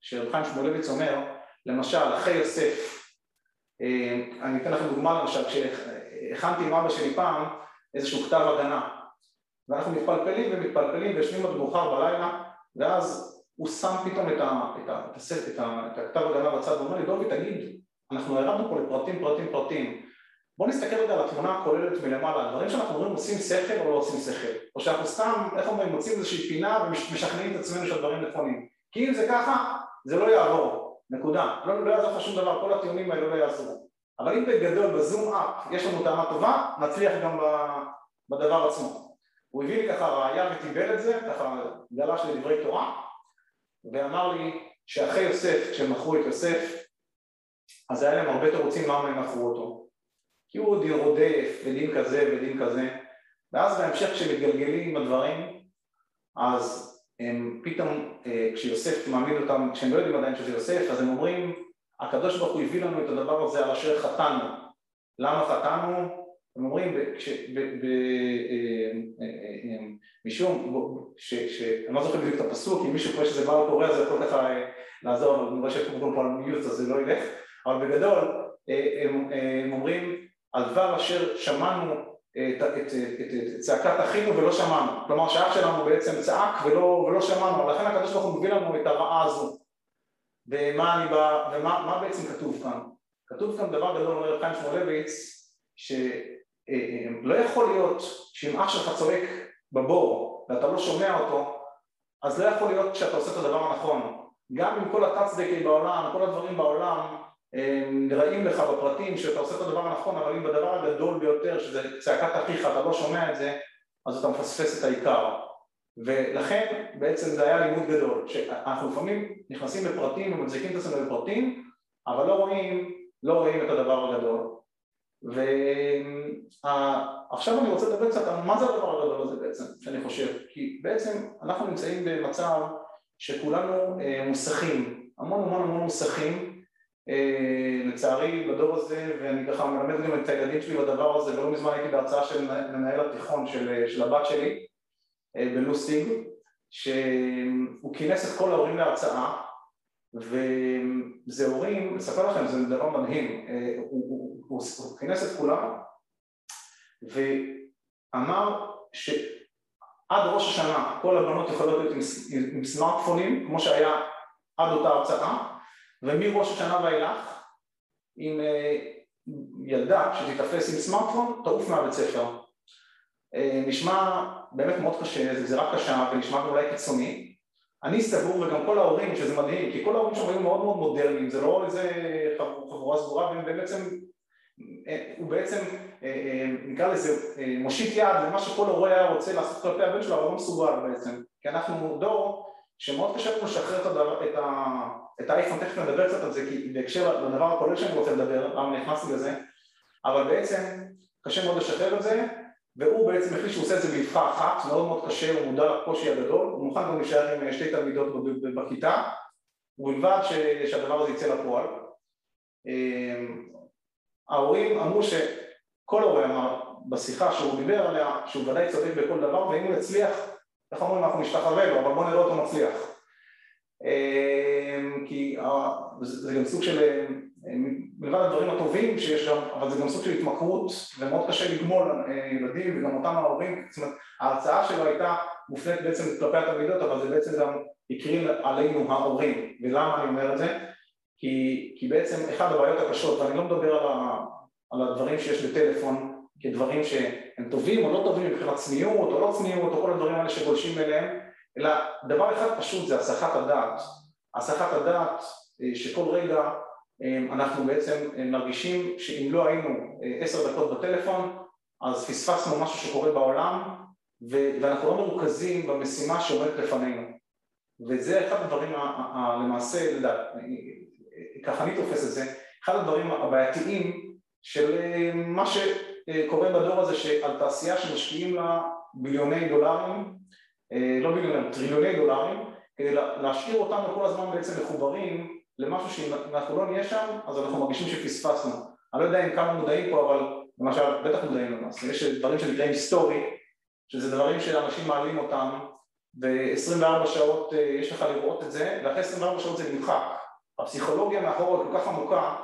שרב חיים שמואלביץ אומר למשל אחי יוסף אני אתן לכם דוגמה למשל כשהכנתי עם אבא שלי פעם איזשהו כתב הגנה ואנחנו מתפלפלים ומתפלפלים ויושבים עד מאוחר בלילה ואז הוא שם פתאום את, הסט, את, הכתב הגנה בצד ואומר לי דובי תגיד אנחנו ירדנו פה לפרטים פרטים פרטים. בואו נסתכל רגע על התמונה הכוללת מלמעלה, הדברים שאנחנו אומרים עושים שכל או לא עושים שכל? או שאנחנו סתם, איך אומרים, מוצאים איזושהי פינה ומשכנעים את עצמנו שהדברים נכונים? כי אם זה ככה, זה לא יעבור, נקודה. לא, לא יעזור לך שום דבר, כל הטיעונים האלה לא יעזרו. אבל אם בגדול, בזום אפ, יש לנו טענה טובה, נצליח גם בדבר עצמו הוא הביא לי ככה ראייה וטיבל את זה, ככה גלש לדברי תורה ואמר לי שאחרי יוסף, כשהם מכרו את יוסף אז היה להם הרבה תירוצים למה הם מכרו אותו. כי הוא דין רודף ודין כזה ודין כזה. ואז בהמשך כשמתגלגלים עם הדברים אז הם פתאום כשיוסף מעמיד אותם, כשהם לא יודעים עדיין שזה יוסף אז הם אומרים הקדוש ברוך הוא הביא לנו את הדבר הזה על אשר חטאנו. למה חטאנו? הם אומרים משום אני לא זוכר בדיוק את הפסוק אם מישהו קורא שזה בעל קורא אז זה יכול ככה לעזור אבל אני רואה שכתוב פה על מיוט אז זה לא ילך. אבל בגדול הם אומרים על דבר אשר שמענו את, צעקת אחינו ולא שמענו. כלומר שאח שלנו בעצם צעק ולא, שמענו לכן הקדוש ברוך הוא מביא לנו את הרעה הזו. ומה, אני בא, ומה בעצם כתוב כאן? כתוב כאן דבר גדול אומר חיים שמואלביץ שלא יכול להיות שאם אח שלך צועק בבור ואתה לא שומע אותו אז לא יכול להיות שאתה עושה את הדבר הנכון. גם עם כל התצדקי בעולם, כל הדברים בעולם נראים לך בפרטים שאתה עושה את הדבר הנכון אבל אם בדבר הגדול ביותר שזה צעקת אחיך אתה לא שומע את זה אז אתה מפספס את העיקר. ולכן בעצם זה היה לימוד גדול שאנחנו לפעמים נכנסים לפרטים ומחזיקים את עצמנו בפרטים אבל לא רואים, לא רואים את הדבר הגדול ועכשיו אני רוצה לדבר קצת על מה זה הדבר הגדול הזה בעצם שאני חושב. כי בעצם אנחנו נמצאים במצב שכולנו מוסכים המון המון המון מוסכים לצערי בדור הזה ואני ככה מלמד גם את הילדים שלי בדבר הזה ולא מזמן הייתי בהרצאה של מנהל התיכון של, של הבת שלי בלוסיג שהוא כינס את כל ההורים להרצאה וזה הורים, אספר לכם, זה דבר מדהים, הוא, הוא, כינס את כולם ואמר שעד ראש השנה כל הבנות יכולות להיות עם, עם, סמארטפונים כמו שהיה עד אותה הרצאה ומראש השנה ואילך עם ילדה שתתאפס עם סמארטפון תעוף מהבית ספר. נשמע באמת מאוד קשה, זו גזירה קשה ונשמע אולי קיצוני. אני סבור וגם כל ההורים שזה מדהים כי כל ההורים שם היו מאוד מאוד מודרניים זה לא איזה חבורה סגורה והם בעצם הוא בעצם נקרא לזה מושיט יד למה שכל הורה היה רוצה לעשות כלפי הבן שלו אבל לא מסוגל בעצם כי אנחנו דור שמאוד קשה לנו לשחרר את, הדבר, את, ה, את האייפון, תכף נדבר קצת על זה כי בהקשר לדבר הכולל שאני רוצה לדבר, למה נכנסתי לזה אבל בעצם קשה מאוד לשחרר את זה, והוא בעצם החליט שהוא עושה את זה באבחה אחת, מאוד מאוד קשה, הוא מודע לקושי הגדול, הוא מוכן גם להישאר עם שתי תלמידות בכיתה, ובלבד שהדבר הזה יצא לפועל. ההורים אמרו שכל הורה אמר בשיחה שהוא דיבר עליה, שהוא ודאי צודק בכל דבר, ואם הוא יצליח, איך אומרים, אנחנו נשתחווה לו, אבל בואו נראה אותו מצליח. אמ, כי זה גם סוג של, מלבד הדברים הטובים שיש גם, אבל זה גם סוג של התמכרות, ומאוד קשה לגמול אה, ילדים, וגם אותם ההורים, זאת אומרת, ההרצאה שלו הייתה מופנית בעצם כלפי התלמידות, אבל זה בעצם גם הקרין עלינו ההורים, ולמה אני אומר את זה? כי, כי בעצם אחת הבעיות הקשות, ואני לא מדבר על, ה, על הדברים שיש בטלפון כדברים שהם טובים או לא טובים מבחינת צניעות או לא צניעות או כל הדברים האלה שגולשים אליהם, אלא דבר אחד פשוט זה הסחת הדעת. הסחת הדעת אה, שכל רגע אה, אנחנו בעצם אה, מרגישים שאם לא היינו עשר דקות בטלפון אז פספסנו משהו שקורה בעולם ואנחנו לא מרוכזים במשימה שעומדת לפנינו וזה אחד הדברים למעשה, ככה אני תופס את זה, אחד הדברים הבעייתיים של מה שקורה בדור הזה שעל תעשייה שמשקיעים לה ביליוני דולרים, לא ביליוני, טריליוני דולרים, כדי להשאיר אותנו כל הזמן בעצם מחוברים למשהו שאם אנחנו לא נהיה שם אז אנחנו מרגישים שפספסנו. אני לא יודע אם כמה מודעים פה אבל למשל בטח מודעים למס, יש דברים שנקראים היסטורי שזה דברים שאנשים מעלים אותם ו-24 שעות אה, יש לך לראות את זה ואחרי 24 שעות זה נמחק. הפסיכולוגיה מאחור כל כך עמוקה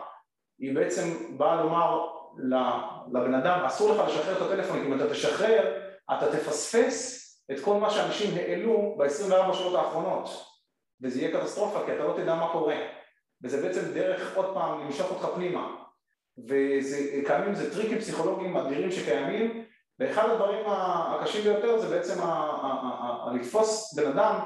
היא בעצם באה לומר לבן אדם אסור לך לשחרר את הטלפון כי אם אתה תשחרר אתה תפספס את כל מה שאנשים העלו ב-24 שעות האחרונות. וזה יהיה קטסטרופה כי אתה לא תדע מה קורה. וזה בעצם דרך עוד פעם למשוך אותך פנימה. וקיימים זה טריקים פסיכולוגיים אדירים שקיימים ואחד הדברים הקשים ביותר זה בעצם לתפוס בן אדם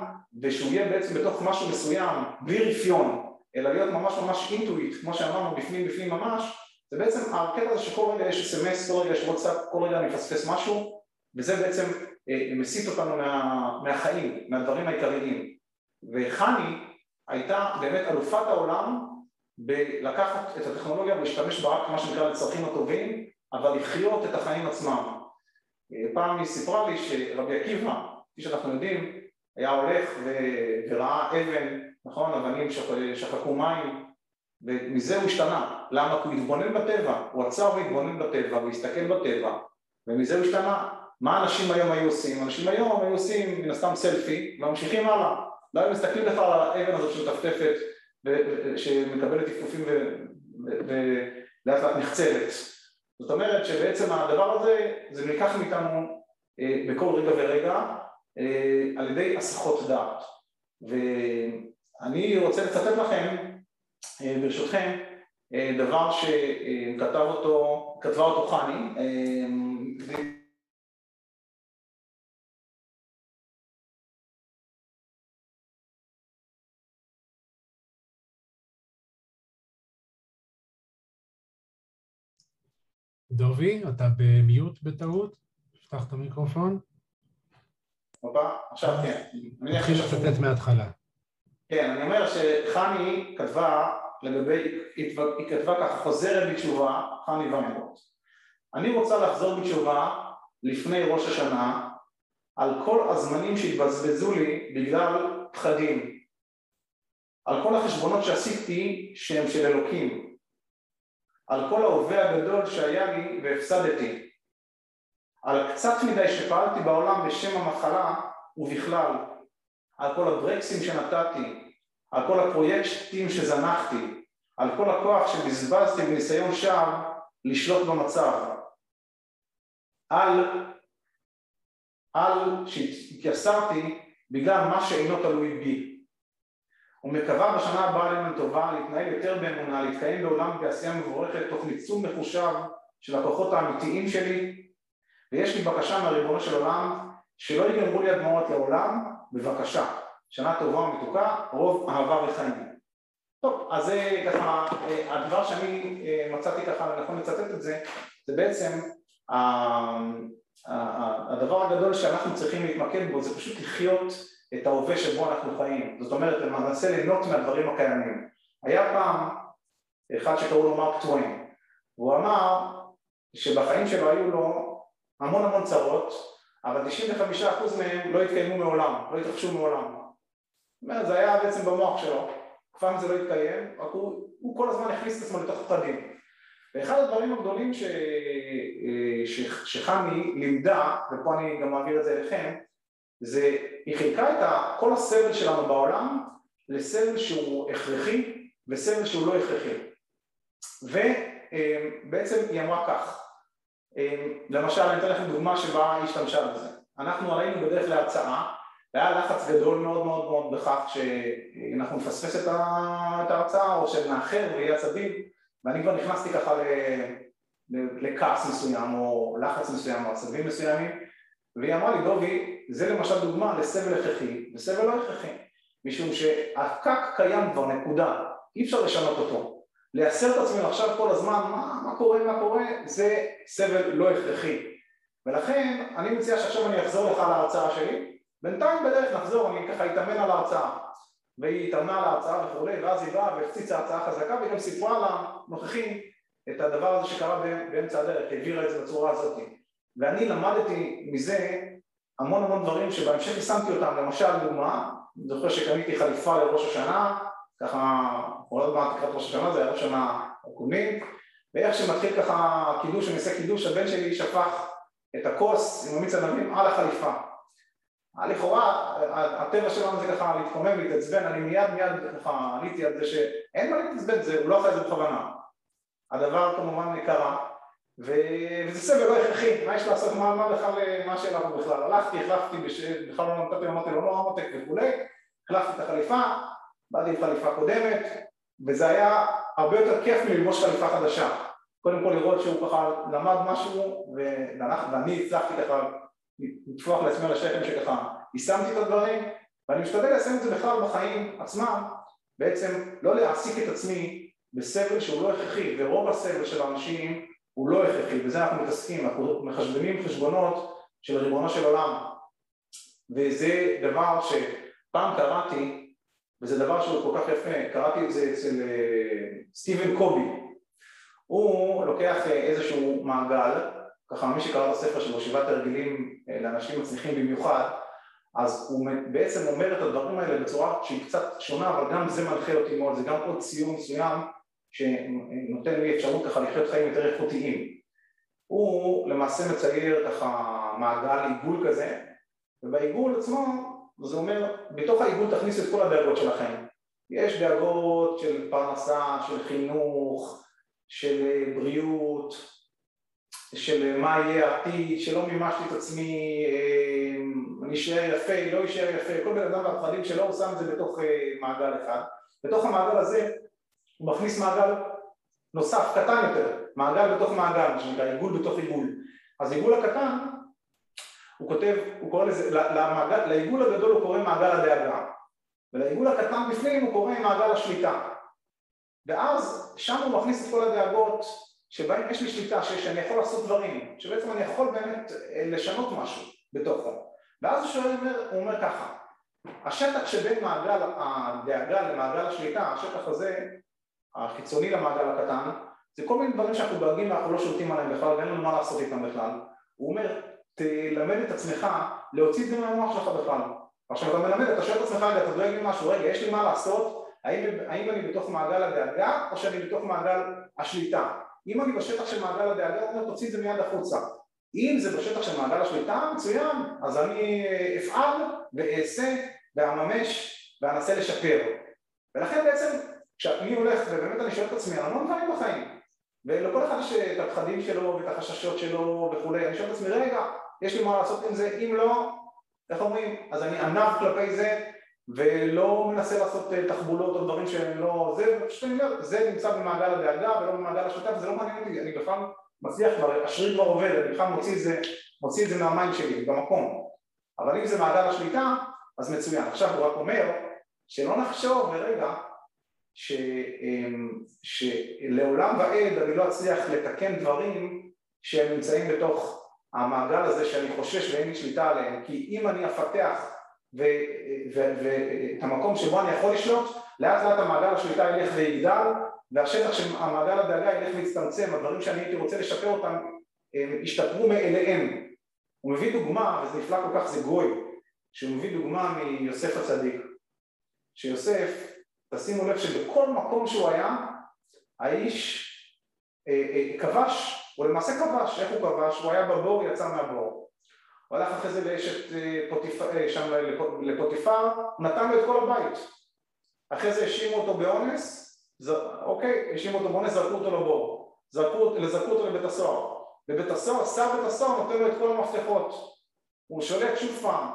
ושהוא יהיה בעצם בתוך משהו מסוים בלי רפיון אלא להיות ממש ממש אינטואיט כמו שאמרנו בפנים בפנים ממש זה בעצם הקטע הזה שכל רגע יש אס.אם.אס, כל רגע יש וואטסאפ, כל רגע אני מפספס משהו וזה בעצם אה, מסיט אותנו מה, מהחיים, מהדברים העיקריים. וחני הייתה באמת אלופת העולם בלקחת את הטכנולוגיה ולהשתמש בה רק מה שנקרא לצרכים הטובים אבל לחיות את החיים עצמם. אה, פעם היא סיפרה לי שרבי עקיבא, כפי שאנחנו יודעים, היה הולך וראה אבן, נכון, אבנים שחקו מים ומזה הוא השתנה, למה? כי הוא התבונן בטבע, הוא עצר והתבונן בטבע, הוא הסתכל בטבע ומזה הוא השתנה. מה אנשים היום היו עושים? אנשים היום היו עושים מן הסתם סלפי וממשיכים הלאה, לא היו מסתכלים לך על האבן הזאת שמטפטפת שמקבלת טפטופים ולאט לאט נחצבת זאת אומרת שבעצם הדבר הזה זה נלקח מאיתנו אה, בכל רגע ורגע אה, על ידי הסחות דעת ואני רוצה לצטט לכם אה, ברשותכם דבר שכתב אותו, כתבה אותו חני דובי, אתה במיוט בטעות? פתח את המיקרופון. הופה, עכשיו כן. תתחיל לצטט מההתחלה. כן, אני אומר שחני כתבה לגבי, היא כתבה ככה, חוזרת בתשובה, חני ויינרוט. אני רוצה לחזור בתשובה לפני ראש השנה על כל הזמנים שהתבזבזו לי בגלל פחדים, על כל החשבונות שעשיתי שהם של אלוקים, על כל ההווה הגדול שהיה לי והפסדתי, על קצת מדי שפעלתי בעולם בשם המחלה ובכלל, על כל הברקסים שנתתי, על כל הפרויקטים שזנחתי, על כל הכוח שבזבזתי בניסיון שווא לשלוט במצב, על, על שהתייסרתי בגלל מה שאינו תלוי בי. ומקווה בשנה הבאה עלינו לטובה להתנהל יותר באמונה, להתקיים בעולם בעשייה מבורכת תוך ניצול מחושב של הכוחות האמיתיים שלי ויש לי בקשה מהריבונו של עולם שלא ייגמרו לי הדמעות לעולם, בבקשה, שנה טובה ומתוקה, רוב אהבה וחיים. טוב, אז זה ככה, הדבר שאני אה, מצאתי ככה לנכון לצטט את זה, זה בעצם הדבר הגדול שאנחנו צריכים להתמקד בו זה פשוט לחיות את ההווה שבו אנחנו חיים, זאת אומרת למעשה ליהנות מהדברים הקיימים. היה פעם אחד שקראו לו מרק טוויין, והוא אמר שבחיים שלו היו לו המון המון צרות, אבל 95% מהם לא התקיימו מעולם, לא התרחשו מעולם. זאת אומרת, זה היה בעצם במוח שלו, אף זה לא התקיים, רק הוא, הוא כל הזמן הכניס את עצמו לתוך פחדים. ואחד הדברים הגדולים ש... ש... שחני לימדה, ופה אני גם מעביר את זה אליכם, זה, היא חילקה את כל הסבל שלנו בעולם לסבל שהוא הכרחי וסבל שהוא לא הכרחי. ובעצם היא אמרה כך, למשל אני אתן לכם דוגמה שבה היא השתמשה בזה. אנחנו עלינו בדרך להרצאה, והיה לחץ גדול מאוד מאוד מאוד בכך שאנחנו נפספס את ההרצאה או שנאחר ויהיה עצבים ואני כבר נכנסתי ככה לכעס מסוים או לחץ מסוים או עצבים מסוימים והיא אמרה לי דובי זה למשל דוגמה לסבל הכרחי וסבל לא הכרחי משום שהפקק קיים כבר נקודה אי אפשר לשנות אותו לייסר את עצמנו עכשיו כל הזמן מה, מה קורה מה קורה זה סבל לא הכרחי. ולכן אני מציע שעכשיו אני אחזור לך להרצאה שלי. בינתיים בדרך נחזור אני ככה אתאמן על ההרצאה. והיא התאמנה על ההרצאה וכולי ואז היא באה והפציצה הרצאה חזקה והיא גם סיפרה לנוכחים את הדבר הזה שקרה באמצע הדרך, העבירה את זה בצורה הזאת. ואני למדתי מזה המון המון דברים שבהמשך יישמתי אותם, למשל דוגמה, אני זוכר שקניתי חליפה לראש השנה, ככה, עוד מעט לקראת ראש השנה, זה היה ראש השנה הקודמים, ואיך שמתחיל ככה קידוש, אני עושה קידוש, הבן שלי שפך את הכוס עם המיץ ענבים על החליפה. לכאורה, הטבע שלנו זה ככה להתקומם, להתעצבן, אני מיד מיד ככה עליתי על זה שאין מה להתעצבן, הוא לא עשה את זה בכוונה. הדבר כמובן קרה, וזה סבל לא הכרחי, מה יש לעשות, מה, מה בכלל, מה השאלה פה בכלל, הלכתי, החלפתי, בכלל לא נתתי, אמרתי לו לא עמותק וכולי, החלפתי את החליפה, באתי עם חליפה קודמת, וזה היה הרבה יותר כיף מללבוש חליפה חדשה, קודם כל לראות שהוא ככה למד משהו, ואני הצלחתי ככה לטפוח לעצמי על השכם שככה יישמתי את הדברים, ואני משתדל ליישם את זה בכלל בחיים עצמם, בעצם לא להעסיק את עצמי בסבל שהוא לא הכרחי, ורוב הסבל של האנשים הוא לא הכרחי, בזה אנחנו מתעסקים, אנחנו מחשבנים חשבונות של ריבונו של עולם. וזה דבר שפעם קראתי, וזה דבר שהוא כל כך יפה, קראתי את זה אצל uh, סטיבן קובי הוא לוקח uh, איזשהו מעגל, ככה מי שקרא את הספר שלו, שבעת הרגלים uh, לאנשים מצליחים במיוחד אז הוא בעצם אומר את הדברים האלה בצורה שהיא קצת שונה, אבל גם זה מנחה אותי מאוד, זה גם עוד ציון מסוים שנותן לי אפשרות ככה לחיות חיים יותר איכותיים. הוא למעשה מצייר ככה מעגל עיגול כזה, ובעיגול עצמו זה אומר, בתוך העיגול תכניסו את כל הדאגות שלכם. יש דאגות של פרנסה, של חינוך, של בריאות, של מה יהיה העתיד, שלא מימשתי את עצמי, אה, אני אשאר יפה, לא אשאר יפה, כל בן אדם והפחדים שלו הוא שם את זה בתוך אה, מעגל אחד. בתוך המעגל הזה הוא מכניס מעגל נוסף, קטן יותר, מעגל בתוך מעגל, שנקרא עיגול בתוך עיגול. אז עיגול הקטן, הוא כותב, הוא קורא לזה, למעגל, לעיגול הגדול הוא קורא מעגל הדאגה, ולעיגול הקטן בפנים הוא קורא מעגל השליטה. ואז שם הוא מכניס את כל הדאגות שבהם יש לי שליטה, שאני יכול לעשות דברים, שבעצם אני יכול באמת אה, לשנות משהו בתוכו. ואז הוא שואל, הוא אומר ככה, השטח שבין מעגל הדאגה למעגל השליטה, השטח הזה החיצוני למעגל הקטן, זה כל מיני דברים שאנחנו דואגים ואנחנו לא שולטים עליהם בכלל ואין לנו מה לעשות איתם בכלל. הוא אומר, תלמד את עצמך להוציא את זה מהמוח שלך בכלל. עכשיו אתה מלמד, אתה שואל את עצמך, אתה דואג לי משהו, רגע, יש לי מה לעשות, האם, האם אני בתוך מעגל הדאגה או שאני בתוך מעגל השליטה? אם אני בשטח של מעגל הדאגה, אומר, תוציא את זה מיד החוצה. אם זה בשטח של מעגל השליטה, מצוין, אז אני אפעל ואעשה ואממש ואנסה לשפר. ולכן בעצם כשאני הולך, ובאמת אני שואל את עצמי המון דברים בחיים, ולכל אחד יש את הפחדים שלו ואת החששות שלו וכולי, אני שואל את עצמי, רגע, יש לי מה לעשות עם זה, אם לא, איך אומרים, אז אני ענב כלפי זה ולא מנסה לעשות אה, תחבולות או דברים שהם לא, זה, פשוט אני אומר, זה נמצא במעגל הדאגה ולא במעגל השותף, זה לא מעניין אותי, אני בכלל מצליח כבר, השריר כבר עובד, אני בכלל מוציא את זה, מוציא את זה מה mind שלי, במקום, אבל אם זה מעגל השליטה, אז מצוין. עכשיו הוא רק אומר, שלא נחשוב, ורגע, ש, אמ, שלעולם ועד אני לא אצליח לתקן דברים שהם נמצאים בתוך המעגל הזה שאני חושש ואין לי שליטה עליהם כי אם אני אפתח ואת המקום שבו אני יכול לשלוט לאט לאט המעגל השליטה ילך ויגדל והשטח של המעגל הדאגה ילך ויצטמצם הדברים שאני הייתי רוצה לשפר אותם הם השתפרו מאליהם. הוא מביא דוגמה, וזה נפלא כל כך, זה גוי, שהוא מביא דוגמה מיוסף הצדיק. שיוסף, תשימו לב שבכל מקום שהוא היה, האיש אה, אה, כבש, הוא למעשה כבש, איך הוא כבש? הוא היה בבור, יצא מהבור. הוא הלך אחרי זה לאשת אה, פוטיפר, שם לפוטיפר, נתן לו את כל הבית. אחרי זה האשימו אותו באונס, אוקיי, האשימו אותו באונס, זרקו אותו לבור. זרקו, זרקו אותו לבית הסוהר. בבית הסוהר, שר בית הסוהר נותן לו את כל המפתחות. הוא שולט שוב פעם.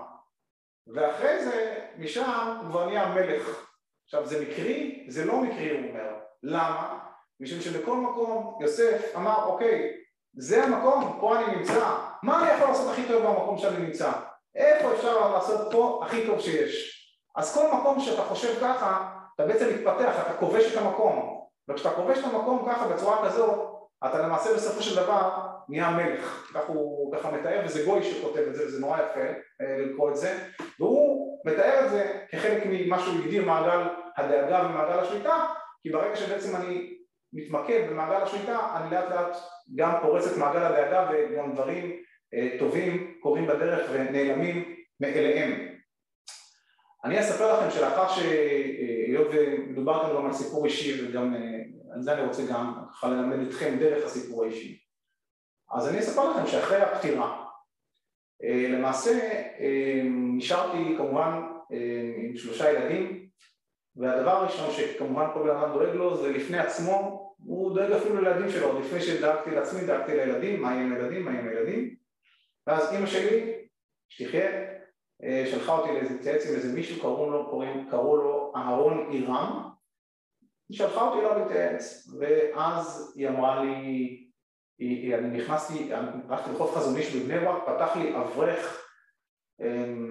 ואחרי זה, משם הוא כבר נהיה מלך. עכשיו זה מקרי? זה לא מקרי הוא אומר. למה? משום שבכל מקום יוסף אמר אוקיי זה המקום, פה אני נמצא, מה אני יכול לעשות הכי טוב במקום שאני נמצא? איפה אפשר לעשות פה הכי טוב שיש? אז כל מקום שאתה חושב ככה, אתה בעצם מתפתח, אתה כובש את המקום וכשאתה כובש את המקום ככה בצורה כזאת, אתה למעשה בסופו של דבר נהיה מלך, כך הוא ככה מתאר, וזה גוי שכותב את זה, וזה נורא יפה אה, לקרוא את זה, והוא מתאר את זה כחלק ממה שהוא הגדיר מעגל הדאגה ומעגל השליטה, כי ברגע שבעצם אני מתמקד במעגל השליטה, אני לאט לאט גם פורץ את מעגל הדאגה וגם דברים אה, טובים קורים בדרך ונעלמים מאליהם. אני אספר לכם שלאחר שהיות ומדובר כאן גם על סיפור אישי וגם אה, על זה אני רוצה גם ככה ללמד אתכם דרך הסיפור האישי. אז אני אספר לכם שאחרי הפטירה אה, למעשה נשארתי כמובן עם שלושה ילדים והדבר הראשון שכמובן כל בן אדם דואג לו זה לפני עצמו, הוא דואג אפילו לילדים שלו, לפני שדאגתי לעצמי דאגתי לילדים, מה יהיה עם הילדים, מה יהיה עם הילדים. ואז אימא שלי, שתחיה, אה, שלחה אותי להתייעץ עם איזה מישהו, קראו לו, קוראים, קראו לו אהרון עירם. היא שלחה אותי אליו להתייעץ ואז היא אמרה לי, היא, אני נכנסתי, הלכתי לחוף חזון איש בבני ברק, פתח לי אברך אמ,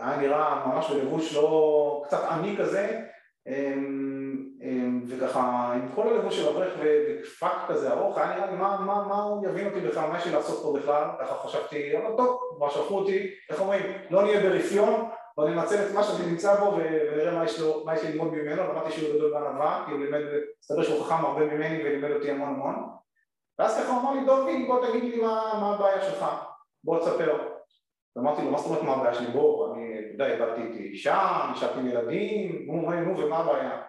היה נראה ממש בלבוש לא קצת עני כזה אמ, אמ, וככה עם כל הלבוש של אברך ופאק כזה ארוך היה נראה לי מה, מה, מה הוא יבין אותי בכלל, מה יש לי לעשות פה בכלל ככה חשבתי, אבל טוב, כבר שלחו אותי, איך אומרים, לא נהיה ברפיון בוא ננצל את מה שאני נמצא בו ונראה מה יש, לו, מה יש לי ללמוד ממנו, למדתי שהוא גדול בענווה כי הוא לימד, מסתבר שהוא חכם הרבה ממני ולימד אותי המון המון. ואז ככה הוא אמר לי דובי בוא תגיד לי מה, מה הבעיה שלך, בוא תספר אמרתי לו, מה זאת אומרת מה הבעיה שלי? בוא, אני, אתה יודע, איבדתי את אישה, נשארתי עם ילדים, נו, נו, נו, ומה הבעיה?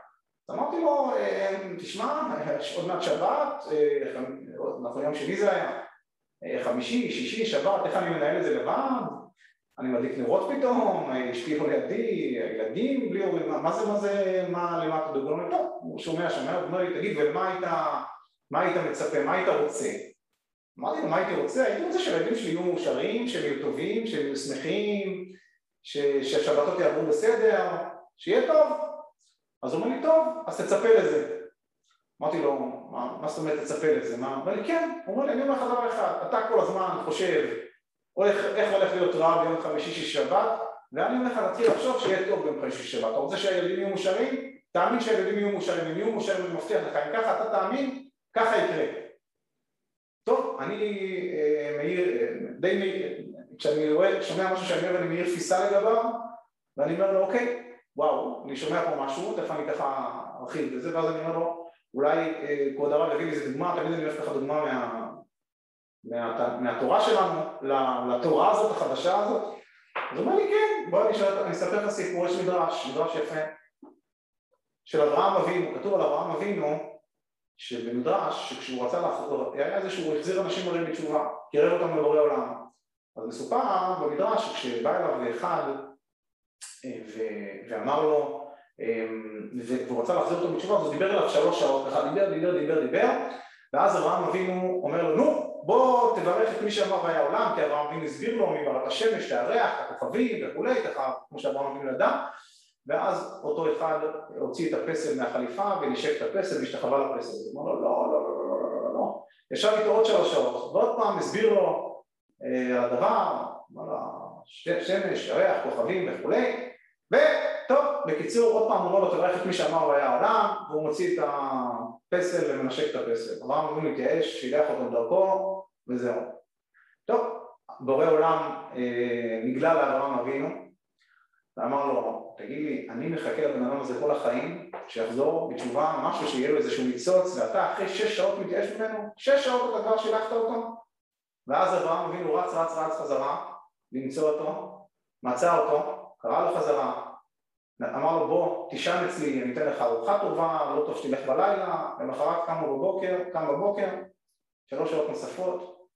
אז אמרתי לו, אה, תשמע, עוד מעט שבת, אה, נכון, יום שני זה היה, אה, חמישי, שישי, שבת, איך אני מנהל את זה לבד? אני מדליק נרות פתאום, לא לידי, הילדים בלי הורים, מה זה, מה זה, מה, למה אתה דוגל? טוב, הוא שומע, שומע, הוא אומר לי, תגיד, ולמה היית, מה היית מצפה, מה היית רוצה? אמרתי לו, מה הייתי רוצה? הייתי רוצה שהילדים שלי יהיו מאושרים, שהם יהיו טובים, שהם יהיו שמחים, שהשבתות יעברו בסדר, שיהיה טוב. אז הוא אומר לי, טוב, אז תצפה לזה. אמרתי לו, מה, מה זאת אומרת תצפה לזה? מה? הוא אומר לי, כן. הוא אומר לי, אני אומר לך דבר אחד, אתה כל הזמן חושב הולך, איך הולך להיות רע ביום חמישי של שבת, ואני אומר לך, תתחיל לחשוב שיהיה טוב ביום חמישי של שבת. אתה רוצה שהילדים יהיו מאושרים? תאמין שהילדים יהיו מאושרים, הם יהיו מאושרים, אני מבטיח לך, אם ככה אתה תאמין, ככה יקרה. אני אה, מעיר, אה, די מעיר, כשאני רואה, שומע משהו שאני אומר, אני מעיר תפיסה לגביו, ואני אומר לו, אוקיי, וואו, אני שומע פה משהו, תכף אני ככה ארחיב בזה, ואז אני אומר לו, אולי אה, כבוד הרב יביא לי איזה דוגמה, תמיד אני אוהב ככה דוגמה מה, מה, מהתורה שלנו לתורה הזאת, החדשה הזאת, אז הוא אומר לי, כן, בוא אני אספר לך סיפור, יש מדרש, מדרש יפה, של אברהם אבינו, כתוב על אברהם אבינו שבמדרש, שכשהוא רצה לחזור, היה איזה שהוא החזיר אנשים הרי בתשובה, קירב אותם לבורא עולם. אז מסופר במדרש שכשבא אליו אחד אה, ואמר לו, אמ, והוא רצה להחזיר אותו בתשובה, אז הוא דיבר אליו שלוש שעות, ככה דיבר, דיבר, דיבר, דיבר, ואז אברהם אבינו אומר לו, נו, בוא תברך את מי שאמר והיה עולם, כי אברהם אבינו הסביר לו מי ברק השמש, את הירח, את הכוכבים וכולי, ככה כמו שאברהם אבינו ידע, ואז אותו אחד הוציא את הפסל מהחליפה ונשק את הפסל והשתחווה לפסל. הוא אמר לו לא, לא, לא, לא, לא, לא, לא. ישב איתו עוד שלוש שעות, ועוד פעם הסביר לו אה, הדבר, אמר לו, שמש, ירח, כוכבים וכולי, וטוב, בקיצור, עוד פעם הוא אומר לו, תברך את מי שאמר והיה העולם, והוא מוציא את הפסל ומנשק את הפסל. אברהם אבינו מתייאש, שילח אותו בדרכו, וזהו. טוב, בורא עולם אה, נגלה לאברהם אבינו, ואמר לו, תגיד לי, אני מחכה לבן אדם הזה כל החיים, שיחזור בתשובה, משהו שיהיה לו איזשהו ניצוץ, ואתה אחרי שש שעות מתייאש ממנו, שש שעות אתה כבר שילחת אותו? ואז אברהם אבינו רץ רץ רץ חזרה למצוא אותו, מצא אותו, קרא לו חזרה, אמר לו בוא תישן אצלי, אני אתן לך ארוחה טובה, לא טוב שתלך בלילה, למחרת קמו בבוקר, קם בבוקר, שלוש שעות נוספות,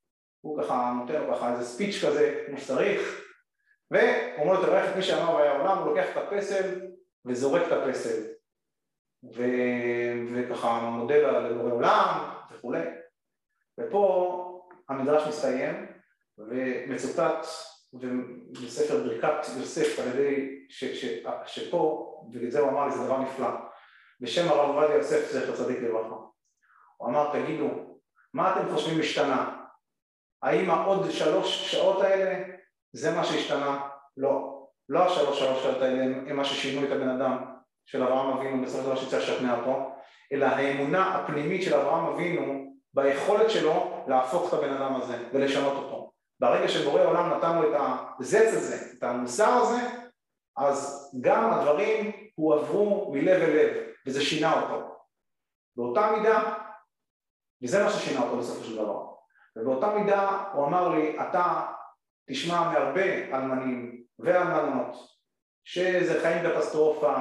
הוא ככה נותן לו ככה איזה ספיץ' כזה כמו שצריך, והוא אומר לו תברך את מי שאמר והיה עולם, הוא לוקח את הפסל וזורק את הפסל, ו... וככה מודה לבורא עולם וכולי, ופה המדרש מסתיים ומצוטט בספר ברכת יוסף על ידי, ש, ש, שפה, ואת זה הוא אמר לי, זה דבר נפלא, בשם הרב עובדיה יוסף זכר צדיק לברכה. הוא אמר, תגידו, מה אתם חושבים השתנה? האם העוד שלוש שעות האלה זה מה שהשתנה? לא. לא השלוש שלוש האלה הם מה ששינו את הבן אדם של אברהם אבינו בסופו של דבר שצריך לשכנע אותו, אלא האמונה הפנימית של אברהם אבינו ביכולת שלו להפוך את הבן אדם הזה ולשנות אותו. ברגע שבורא עולם נתן לו את הזץ הזה, את המוסר הזה, אז גם הדברים הועברו מלב אל לב, וזה שינה אותו. באותה מידה, וזה מה ששינה אותו בסופו של דבר. ובאותה מידה הוא אמר לי, אתה תשמע מהרבה אלמנים ואלמנות, שזה חיים קטסטרופה,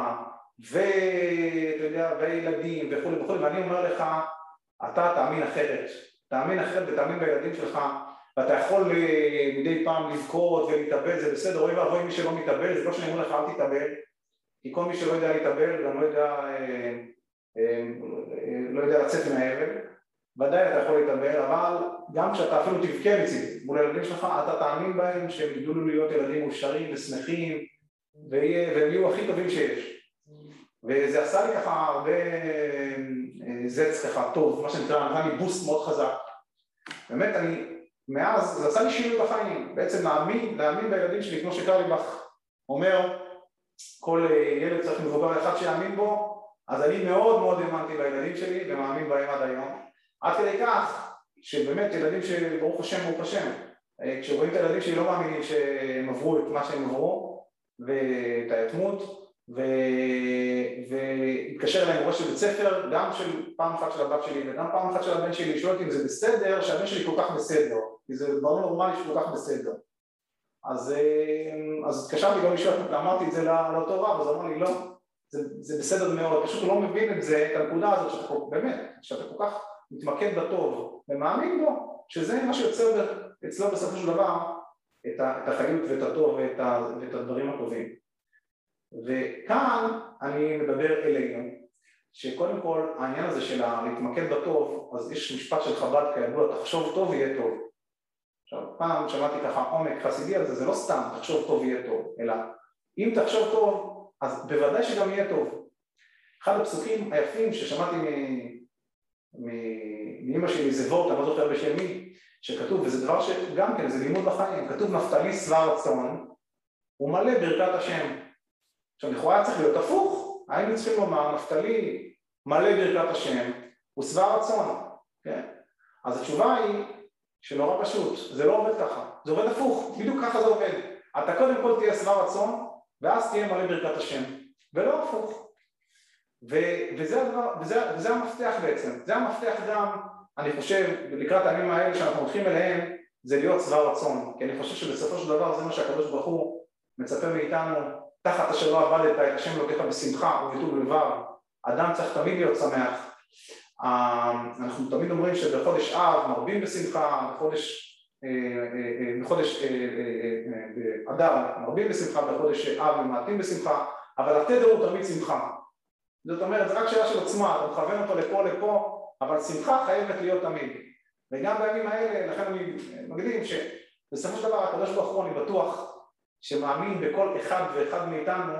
וילדים וכולי וכולי, ואני אומר לך, אתה תאמין אחרת, תאמין אחרת ותאמין בילדים שלך ואתה יכול אה, מדי פעם לבכות ולהתאבל, זה בסדר, אוי ואבוי מי שלא מתאבל, זה לא שאני אומר לך אל תתאבל, כי כל מי שלא יודע להתאבל גם לא יודע, אה, אה, לא יודע לצאת מהאבל, ודאי אתה יכול להתאבל, אבל גם כשאתה אפילו תבכה מצידי מול הילדים שלך, אתה תאמין בהם שהם יגדלו להיות ילדים מאושרים ושמחים והם יהיו הכי טובים שיש. וזה עשה לי ככה הרבה זץ ככה טוב, מה שנקרא, נתן לי בוסט מאוד חזק. באמת אני מאז זה עשה לי שינוי בחיים, בעצם להאמין, להאמין בילדים שלי, כמו שקרליבך אומר, כל אה, ילד צריך מבוגר אחד שיאמין בו, אז אני מאוד מאוד האמנתי בילדים שלי ומאמין בהם עד היום, עד כדי כך שבאמת ילדים שברוך השם ברוך השם, אה, כשרואים את הילדים שלי לא מאמינים שהם עברו את מה שהם עברו ואת היתמות והתקשר אליי מורה של בית ספר, גם של פעם אחת של הבת שלי וגם פעם אחת של הבן שלי, לשאול אותי אם זה בסדר, שהבן שלי כל כך בסדר, כי זה דברים נורמלי שכל כך בסדר. אז, אה, אז התקשרתי גם לשאול, אמרתי את זה לאותו רב, אז אמר לי לא, זה, זה בסדר מאוד, פשוט הוא לא מבין את זה, את הנקודה הזאת שאתה באמת, שאתה כל כך מתמקד בטוב ומאמין בו, שזה מה שיוצר אצלו בסופו של דבר את, החיות ואת הטוב ואת, ואת הדברים הטובים. וכאן אני מדבר אלינו, שקודם כל העניין הזה של להתמקד בטוב, אז יש משפט של חב"ד כידוע, תחשוב טוב יהיה טוב. עכשיו פעם שמעתי ככה עומק חסידי על זה, זה לא סתם תחשוב טוב יהיה טוב, אלא אם תחשוב טוב, אז בוודאי שגם יהיה טוב. אחד הפסוקים היפים ששמעתי מאמא שלי זה וורט, אני לא זוכר בשם מי, שכתוב, וזה דבר שגם כן, זה לימוד בחיים, כתוב נפתלי שבע רצון, הוא מלא ברכת השם. עכשיו לכאורה היה צריך להיות הפוך, היינו צריכים לומר נפתלי מלא ברכת השם הוא שבע רצון, כן? אז התשובה היא שנורא פשוט, זה לא עובד ככה, זה עובד הפוך, בדיוק ככה זה עובד. אתה קודם כל תהיה שבע רצון ואז תהיה מלא ברכת השם, ולא הפוך. וזה, הדבר, וזה, וזה המפתח בעצם, זה המפתח גם, אני חושב, לקראת הימים האלה שאנחנו הולכים אליהם, זה להיות שבע רצון, כי אני חושב שבסופו של דבר זה מה שהקדוש ברוך הוא מצפה מאיתנו תחת אשר לא עבדת את השם אלוקיך בשמחה ובטוב לבב, אדם צריך תמיד להיות שמח. אה, אנחנו תמיד אומרים שבחודש אב מרבים בשמחה, בחודש אה, אה, בחודש אדר מרבים בשמחה, בחודש אב ממעטים בשמחה, אבל התדר הוא תמיד שמחה. זאת אומרת, זה רק שאלה של עוצמה, אתה מכוון אותו לפה לפה, אבל שמחה חייבת להיות תמיד. וגם בימים האלה, לכן אני מקדים שבסופו של דבר הקדוש ברוך הוא, אני בטוח, שמאמין בכל אחד ואחד מאיתנו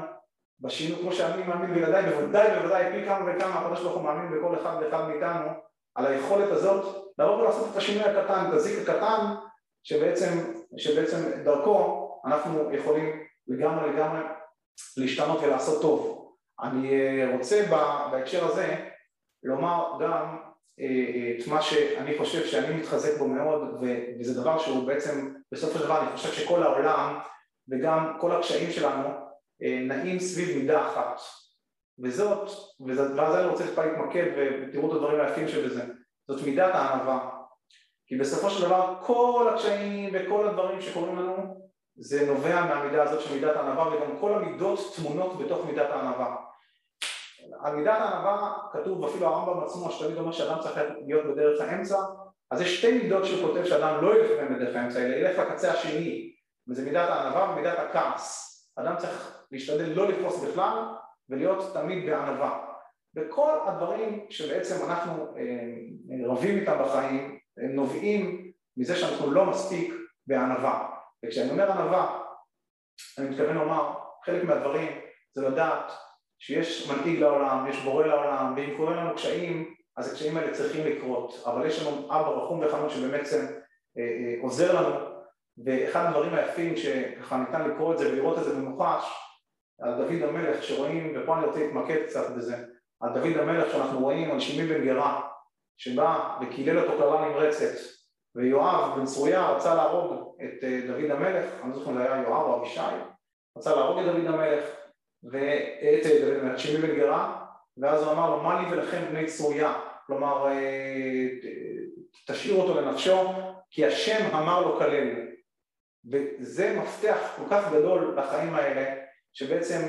בשינוי, כמו שאני מאמין בילדיי, בוודאי בוודאי פי כמה וכמה הקדוש ברוך הוא מאמין בכל אחד ואחד מאיתנו על היכולת הזאת לבוא ולעשות את השינוי הקטן, את הזיק הקטן שבעצם, שבעצם דרכו אנחנו יכולים לגמרי לגמרי להשתנות ולעשות טוב. אני אה, רוצה בהקשר הזה לומר גם אה, אה, את מה שאני חושב שאני מתחזק בו מאוד וזה דבר שהוא בעצם בסופו של דבר אני חושב שכל העולם וגם כל הקשיים שלנו נעים סביב מידה אחת. וזאת, ואז אני רוצה להתמקד ותראו את הדברים היפים שבזה, זאת מידת הענווה. כי בסופו של דבר כל הקשיים וכל הדברים שקורים לנו זה נובע מהמידה הזאת של מידת הענווה וגם כל המידות טמונות בתוך מידת הענווה. על מידת הענווה כתוב אפילו הרמב"ם עצמו שתמיד אומר שאדם צריך להיות בדרך האמצע אז יש שתי מידות שהוא כותב שאדם לא ילך בהם בדרך האמצע אלא ילך לקצה השני וזה מידת הענווה ומידת הכעס. אדם צריך להשתדל לא לפרוס בכלל ולהיות תמיד בענווה. וכל הדברים שבעצם אנחנו אה, רבים איתם בחיים הם נובעים מזה שאנחנו לא מספיק בענווה וכשאני אומר ענווה אני מתכוון לומר חלק מהדברים זה לדעת שיש מנהיג לעולם, יש בורא לעולם ואם קוראים לנו קשיים אז הקשיים האלה צריכים לקרות. אבל יש לנו אבא רחום וחנון שבעצם אה, אה, עוזר לנו ואחד הדברים היפים שככה ניתן לקרוא את זה ולראות את זה במוחש על דוד המלך שרואים, ופה אני רוצה להתמקד קצת בזה, על דוד המלך שאנחנו רואים על שימי בן גרה שבא וקילל אותו קללה נמרצת ויואב בן צרויה רצה להרוג את אה, דוד המלך, אני לא זוכר אם זה היה יואב או אבישי, רצה להרוג את דוד המלך ואת אה, דוד המלך, שימי בן גרה ואז הוא אמר לו מה לי ולכם בני צרויה, כלומר אה, תשאיר אותו לנפשו כי השם אמר לו כלל וזה מפתח כל כך גדול לחיים האלה שבעצם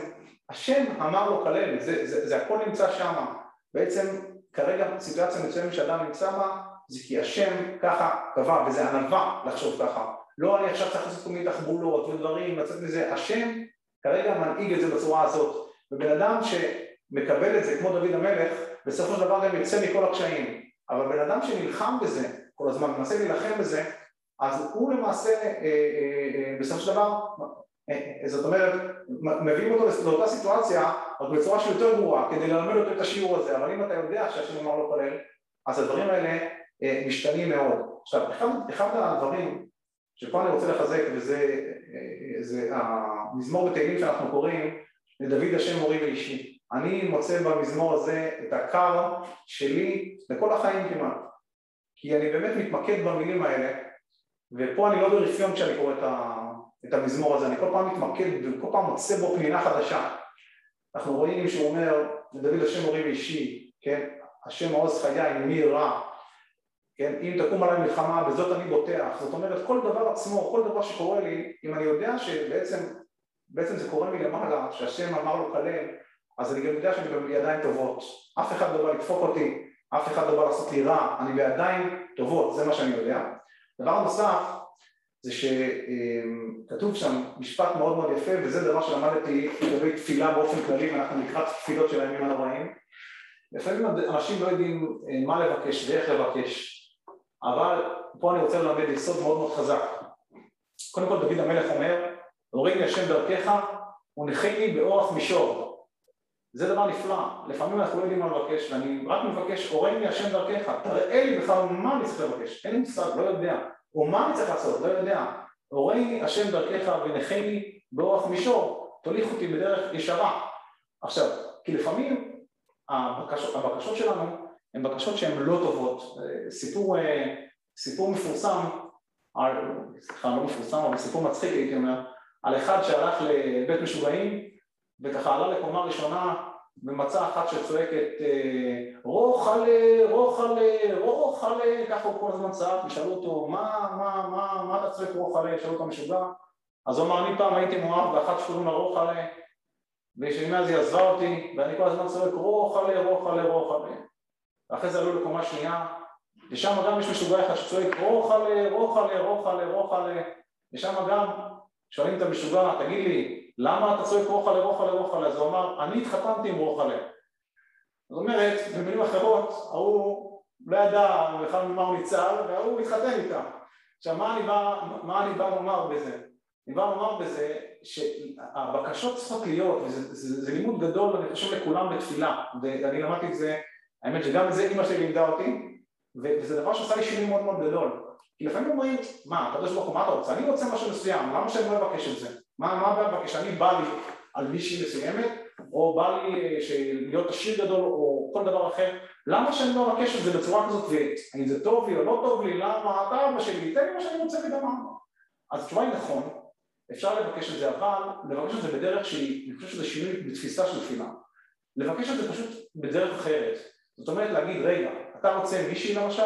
השם אמר לו כלל, זה, זה, זה הכל נמצא שם, בעצם כרגע סיטואציה מסוימת שאדם נמצא בה זה כי השם ככה קבע וזה ענווה לחשוב ככה, לא אני עכשיו צריך לעשות כל מיני תחבולות ודברים, לצאת מזה, השם כרגע מנהיג את זה בצורה הזאת. ובן אדם שמקבל את זה כמו דוד המלך בסופו של דבר גם יוצא מכל הקשיים. אבל בן אדם שנלחם בזה כל הזמן, מנסה להילחם בזה אז הוא למעשה אה, אה, אה, בסופו של דבר זאת אומרת, מביאים אותו לאותה סיטואציה, רק בצורה שהיא יותר גרועה, כדי ללמד אותו את השיעור הזה, אבל אם אתה יודע שהשם אמר לא כולל, אז הדברים האלה אה, משתנים מאוד. עכשיו, אחד, אחד הדברים שפה אני רוצה לחזק, וזה אה, זה המזמור בתהילים שאנחנו קוראים, לדוד השם מורי ואישי. אני מוצא במזמור הזה את הקר שלי לכל החיים כמעט, כי אני באמת מתמקד במילים האלה, ופה אני לא ברפיון כשאני קורא את ה... את המזמור הזה, אני כל פעם מתמקד וכל פעם מוצא בו פנינה חדשה. אנחנו רואים שהוא אומר, לדוד השם מורי ואישי, כן, השם מעוז חיי, מי רע, כן, אם תקום עליי מלחמה, בזאת אני בוטח, זאת אומרת כל דבר עצמו, כל דבר שקורה לי, אם אני יודע שבעצם בעצם זה קורה מלמעלה, שהשם אמר לו כלל, אז אני גם יודע שאני בידיים טובות, אף אחד לא בא לדפוק אותי, אף אחד לא בא לעשות לי רע, אני בידיים טובות, זה מה שאני יודע. דבר נוסף, זה שכתוב שם משפט מאוד מאוד יפה וזה דבר שלמדתי לגבי תפילה באופן כללי ואנחנו לקראת תפילות של הימים הנוראים. לפעמים אנשים לא יודעים אה, מה לבקש ואיך לבקש אבל פה אני רוצה ללמד יסוד מאוד מאוד חזק. קודם כל דוד המלך אומר הוריד לי השם דרכך ונחי באורח מישור. זה דבר נפלא, לפעמים אנחנו לא יודעים מה לבקש ואני רק מבקש הוריד לי השם דרכך. תראה לי בכלל מה אני צריך לבקש. אין לי מושג, לא יודע. או מה אני צריך לעשות, לא יודע. הורי השם דרכך ונחני באורח מישור, תוליך אותי בדרך ישרה. עכשיו, כי לפעמים הבקשות, הבקשות שלנו הן בקשות שהן לא טובות. סיפור, סיפור מפורסם, סליחה, לא מפורסם, אבל סיפור מצחיק הייתי אומר, על אחד שהלך לבית משוגעים וככה עלה לקומה ראשונה ומצא אחת שצועקת אה, רוחלה, רוחלה, רוחלה, ככה הוא כל הזמן צעק, ושאלו אותו מה, מה, מה, מה אתה צועק רוחלה, שאלו אותו משוגע, אז הוא אמר אני פעם הייתי מואב באחת שקוראים לה רוחלה ושמאז היא עזבה אותי ואני כל הזמן צועק רוחלה, רוחלה, רוחלה ואחרי זה עלו לקומה שנייה ושם גם יש משוגע אחד שצועק רוחלה, רוחלה, רוחלה, רוחלה ושם גם שואלים את המשוגע תגיד לי למה אתה צועק רוחלה רוחלה רוחלה? אז הוא אמר, אני התחתנתי עם רוחלה. זאת אומרת, במילים אחרות, ההוא לא ידע בכלל ממה הוא ניצל, וההוא התחתן איתה. עכשיו, מה אני בא, מה אני בא לומר בזה? אני בא לומר בזה שהבקשות צריכות להיות, וזה זה, זה לימוד גדול, אני חושב לכולם בתפילה, ואני למדתי את זה, האמת שגם זה אימא שלי לימדה אותי, וזה דבר שעשה לי שינוי מאוד מאוד גדול. כי לפעמים אומרים, מה, הקדוש ברוך הוא, מה אתה רוצה? אני רוצה משהו מסוים, למה שאני לא אבקש את זה? מה, מה הבעיה כשאני בא לי על מישהי מסוימת, או בא לי להיות עשיר גדול, או כל דבר אחר, למה שאני לא אבקש את זה בצורה כזאת, והאם זה טוב לי או לא טוב לי, למה, אתה אבא שלי, תן לי מה שאני רוצה ודמם. אז התשובה היא נכון, אפשר לבקש את זה, אבל לבקש את זה בדרך שהיא, אני חושב שזה שינוי בתפיסה של תפילה. לבקש את זה פשוט בדרך אחרת. זאת אומרת להגיד, רגע, אתה רוצה מישהי למשל,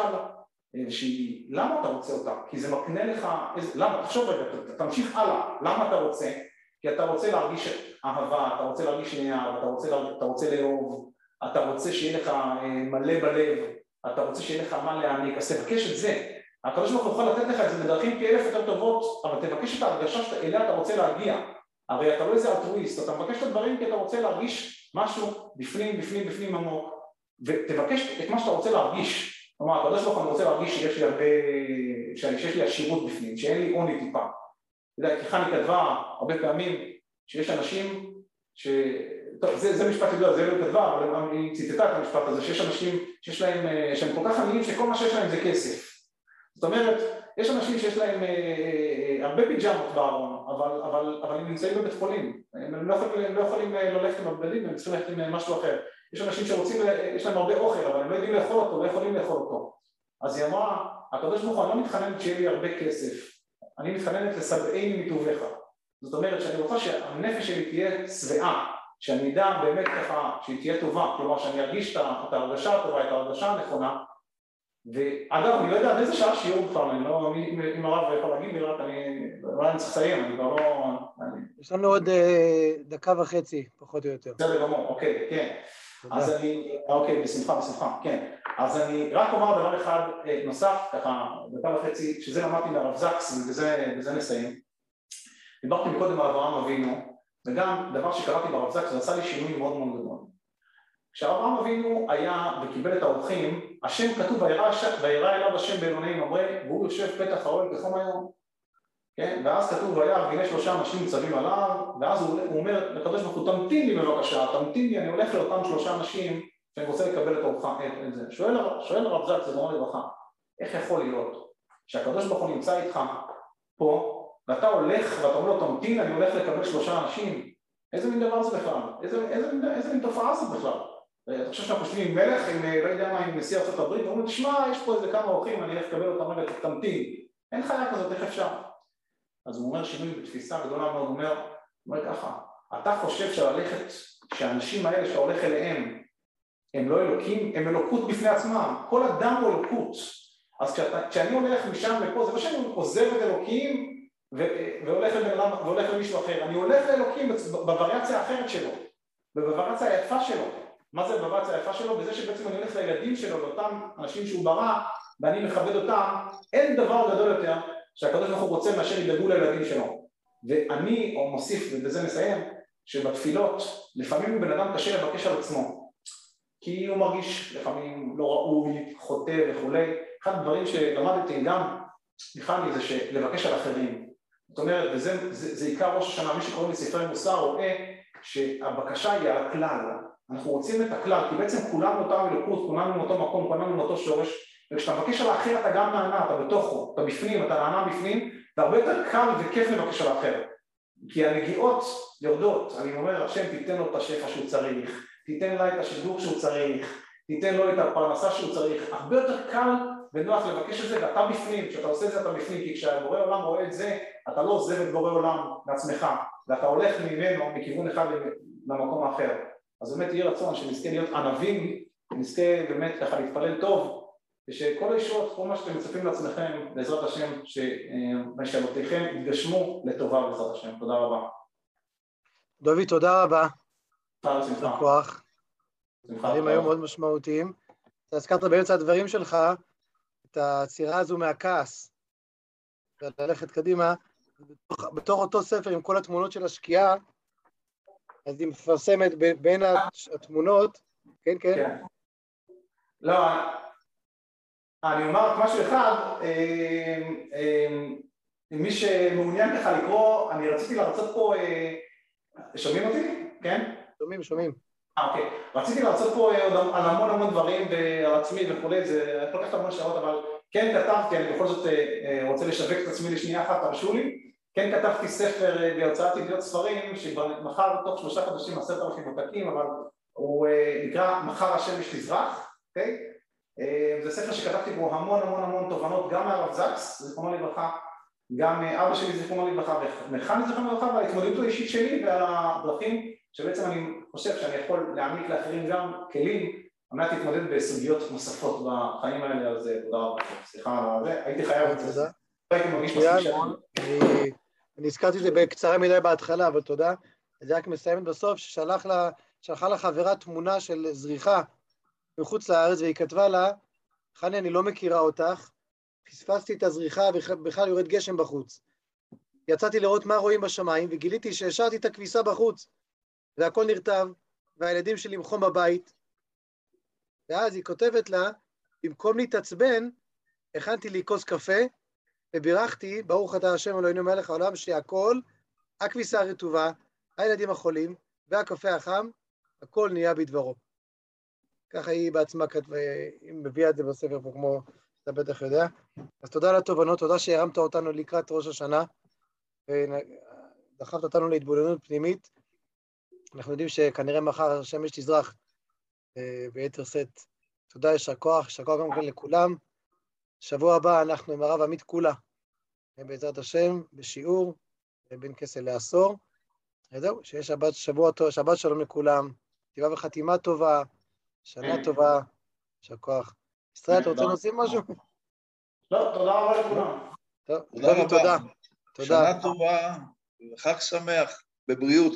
אה, שהיא, למה אתה רוצה אותה? כי זה מקנה לך, למה, תחשוב רגע, תמשיך הלאה, למה אתה רוצה? כי אתה רוצה להרגיש אהבה, אתה רוצה להרגיש נהר, אתה רוצה, אתה רוצה לאהוב, אתה רוצה שיהיה לך אה, מלא בלב, אתה רוצה שיהיה לך מה להעניק, אז תבקש את זה. הוא יכול לתת לך את זה בדרכים פי אלף יותר טובות, אבל תבקש את ההרגשה שאליה אתה רוצה להגיע. הרי אתה לא איזה אלטרואיסט, אתה מבקש את הדברים כי אתה רוצה להרגיש משהו בפנים, בפנים, בפנים עמוק, ותבקש את מה שאתה רוצה להרגיש. כלומר, הקדוש ברוך הוא רוצה להרגיש שיש לי הרבה, שיש לי עשירות בפנים, שאין לי עוני טיפה. אתה יודע, כי חני כתבה הרבה פעמים שיש אנשים ש... טוב, זה, זה משפט ידוע, זה לא כתבה, אבל היא ציטטה את המשפט הזה, שיש אנשים שיש להם, אה, שהם כל כך עניים שכל מה שיש להם זה כסף. זאת אומרת, יש אנשים שיש להם אה, אה, הרבה פיג'מות בארון, אבל, אבל, אבל הם נמצאים בבית חולים, הם לא יכולים, הם לא יכולים ללכת עם הבגדים, הם צריכים ללכת עם משהו אחר. יש אנשים שרוצים, יש להם הרבה אוכל, אבל הם לא יודעים לאכול אותו, לא יכולים לאכול אותו. אז היא אמרה, הקדוש ברוך הוא, אני לא מתחננת שיהיה לי הרבה כסף, אני מתחננת לשבעי מטובך. זאת אומרת שאני רוצה שהנפש שלי תהיה שבעה, שאני אדע באמת ככה שהיא תהיה טובה, כלומר שאני ארגיש את ההרגשה הטובה, את ההרגשה הנכונה, ואגב, אני לא יודע באיזה שעה שיעור בכלל, אני לא, אם הרב יכול להגיד לי, רק אני, אולי אני צריך לסיים, אני כבר לא... יש לנו עוד אה, דקה וחצי, פחות או יותר. בסדר גמור, אוקיי, כן. אז אני, אוקיי, בשמחה, בשמחה, כן. אז אני רק אומר דבר אחד אה, נוסף, ככה, דקה וחצי, שזה למדתי מהרב זקס, ובזה נסיים. דיברתי מקודם על אברהם אבינו, וגם דבר שקראתי ברב זקס, זה עשה לי שינוי מאוד מאוד גדול. כשאברהם אבינו היה וקיבל את האורחים, השם כתוב וירא אליו השם באלוני ממרא והוא יושב פתח האוהל בחום היום כן? ואז כתוב וירא והנה שלושה אנשים ניצבים עליו ואז הוא, הוא אומר לקדוש ברוך הוא תמתין לי בבקשה, תמתין לי, אני הולך לאותם שלושה אנשים שאני רוצה לקבל את אורחם, את זה. שואל, שואל הרב זק, זכרונו לברכה, איך יכול להיות שהקדוש ברוך הוא נמצא איתך פה ואתה הולך ואתה אומר לו תמתין, אני הולך לקבל שלושה אנשים איזה מין דבר זה בכלל? איזה, איזה, איזה, איזה מין תופעה זאת בכלל? אתה חושב שאנחנו חושבים עם מלך, עם לא יודע מה, עם נשיא ארצות הברית, ואומרים, תשמע, יש פה איזה כמה אורחים, אני אלך לקבל אותם רגע, תמתין. אין חיה כזאת, איך אפשר? אז הוא אומר שינוי בתפיסה גדולה מאוד, הוא אומר, הוא אומר ככה, אתה חושב שללכת, שהאנשים האלה שאתה הולך אליהם, הם לא אלוקים, הם אלוקות בפני עצמם, כל אדם הוא אלוקות. אז כשאתה, כשאני הולך משם לפה, זה לא שאני עוזב את אלוקים והולך, והולך למישהו אחר, אני הולך לאלוקים בווריאציה האחרת שלו, ובווריאציה היפה שלו. מה זה בווריאציה היפה שלו? בזה שבעצם אני הולך לילדים שלו, לאותם אנשים שהוא ברא, ואני מכבד אותם, אין דבר גדול יותר שהקדוש ברוך הוא רוצה מאשר ידאגו לילדים שלו. ואני מוסיף, ובזה מסיים, שבתפילות לפעמים בן אדם קשה לבקש על עצמו, כי הוא מרגיש לפעמים לא ראוי, חוטא וכולי. אחד הדברים שלמדתי גם מחני זה שלבקש על אחרים. זאת אומרת, וזה זה, זה עיקר ראש השנה, מי שקוראים לספרי מוסר רואה שהבקשה היא על הכלל, אנחנו רוצים את הכלל, כי בעצם כולנו אותה אלוקות, כולנו מאותו מקום, כולנו מאותו שורש, וכשאתה מבקש על האחר אתה גם נענה, אתה בתוכו, אתה בפנים, אתה נענה בפנים, והרבה יותר קל וכיף לבקש על האחר. כי הנגיעות יורדות, אני אומר, השם תיתן לו את השפע שהוא צריך, תיתן לה את השידור שהוא צריך, תיתן לו את הפרנסה שהוא צריך, הרבה יותר קל ונוח לבקש את זה ואתה בפנים, כשאתה עושה את זה אתה בפנים, כי כשהבורא עולם רואה את זה, אתה לא עוזב את בורא עולם לעצמך, ואתה הולך ממנו מכיוון אחד למקום האחר. אז באמת יהי רצון שנזכה להיות ענבים, נזכה באמת ככה להתפלל טוב, ושכל הישועות, כל מה שאתם מצפים לעצמכם, בעזרת השם, שמשאלותיכם יתגשמו לטובה בעזרת השם. תודה רבה. דובי, תודה רבה. תודה. כוח. דברים היו מאוד משמעותיים. אתה הזכרת באמצע הדברים שלך את העצירה הזו מהכעס, וללכת קדימה, בתוך, בתוך אותו ספר עם כל התמונות של השקיעה, אז היא מפרסמת בין התמונות, כן, כן? כן. לא, אני אומר רק משהו אחד, אה, אה, מי שמעוניין ככה לקרוא, אני רציתי להרצות פה, אה, שומעים אותי? כן? שומעים, שומעים. אה, אוקיי. רציתי להרצות פה עוד על המון המון דברים על עצמי וכולי, זה כל כך המון שעות, אבל כן כתבתי, אני בכל זאת רוצה לשווק את עצמי לשנייה אחת, תרשו לי. כן כתבתי ספר בהוצאת ידיעות ספרים שמחר תוך שלושה חודשים עשרת אלפים עותקים אבל הוא נקרא מחר השמש תזרח, אוקיי? זה ספר שכתבתי בו המון המון המון תובנות גם מהרב זקס, זיכרונו לברכה גם אבא שלי זיכרונו לברכה וחני זיכרונו לברכה וההתמודדות האישית שלי ועל הדרכים שבעצם אני חושב שאני יכול להעניק לאחרים גם כלים על מנת להתמודד בסוגיות נוספות בחיים האלה, אז תודה רבה. סליחה על זה, הייתי חייב את זה. לא הייתי מרגיש מספיק שלנו. אני הזכרתי את זה בקצרה מדי בהתחלה, אבל תודה. זה רק מסיימת בסוף, ששלחה לה חברה תמונה של זריחה מחוץ לארץ, והיא כתבה לה, חני, אני לא מכירה אותך, פספסתי את הזריחה, בכלל יורד גשם בחוץ. יצאתי לראות מה רואים בשמיים, וגיליתי שהשארתי את הכביסה בחוץ, והכל נרטב, והילדים שלי עם חום בבית. ואז היא כותבת לה, במקום להתעצבן, הכנתי לי כוס קפה, ובירכתי, ברוך אתה השם אלוהינו מלך העולם, שהכל, הכביסה הרטובה, הילדים החולים, והקפה החם, הכל נהיה בדברו. ככה היא בעצמה כתבה, היא מביאה את זה בספר פה כמו אתה בטח יודע. אז תודה על התובנות, תודה שהרמת אותנו לקראת ראש השנה, ודחפת אותנו להתבוננות פנימית. אנחנו יודעים שכנראה מחר השמש תזרח אה, ביתר שאת. תודה, יישר כוח, יישר כוח גם כן לכולם. שבוע הבא אנחנו עם הרב עמית קולה, אה, בעזרת השם, בשיעור אה, בין כסל לעשור. וזהו, שיהיה שבת, שבוע טוב, שבת שלום לכולם, כתיבה וחתימה טובה, שנה טובה, יישר כוח. ישראל, אתה רוצה להוסיף משהו? לא, תודה רבה לכולם. טוב, תודה. תודה. שנה טובה וחג שמח, בבריאות.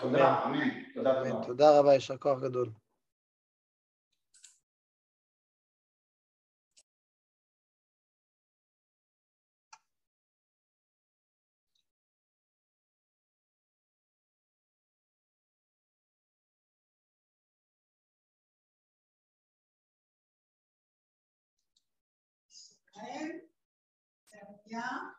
תודה, אמן. תודה רבה, יישר כוח גדול. ישראל, סרביה,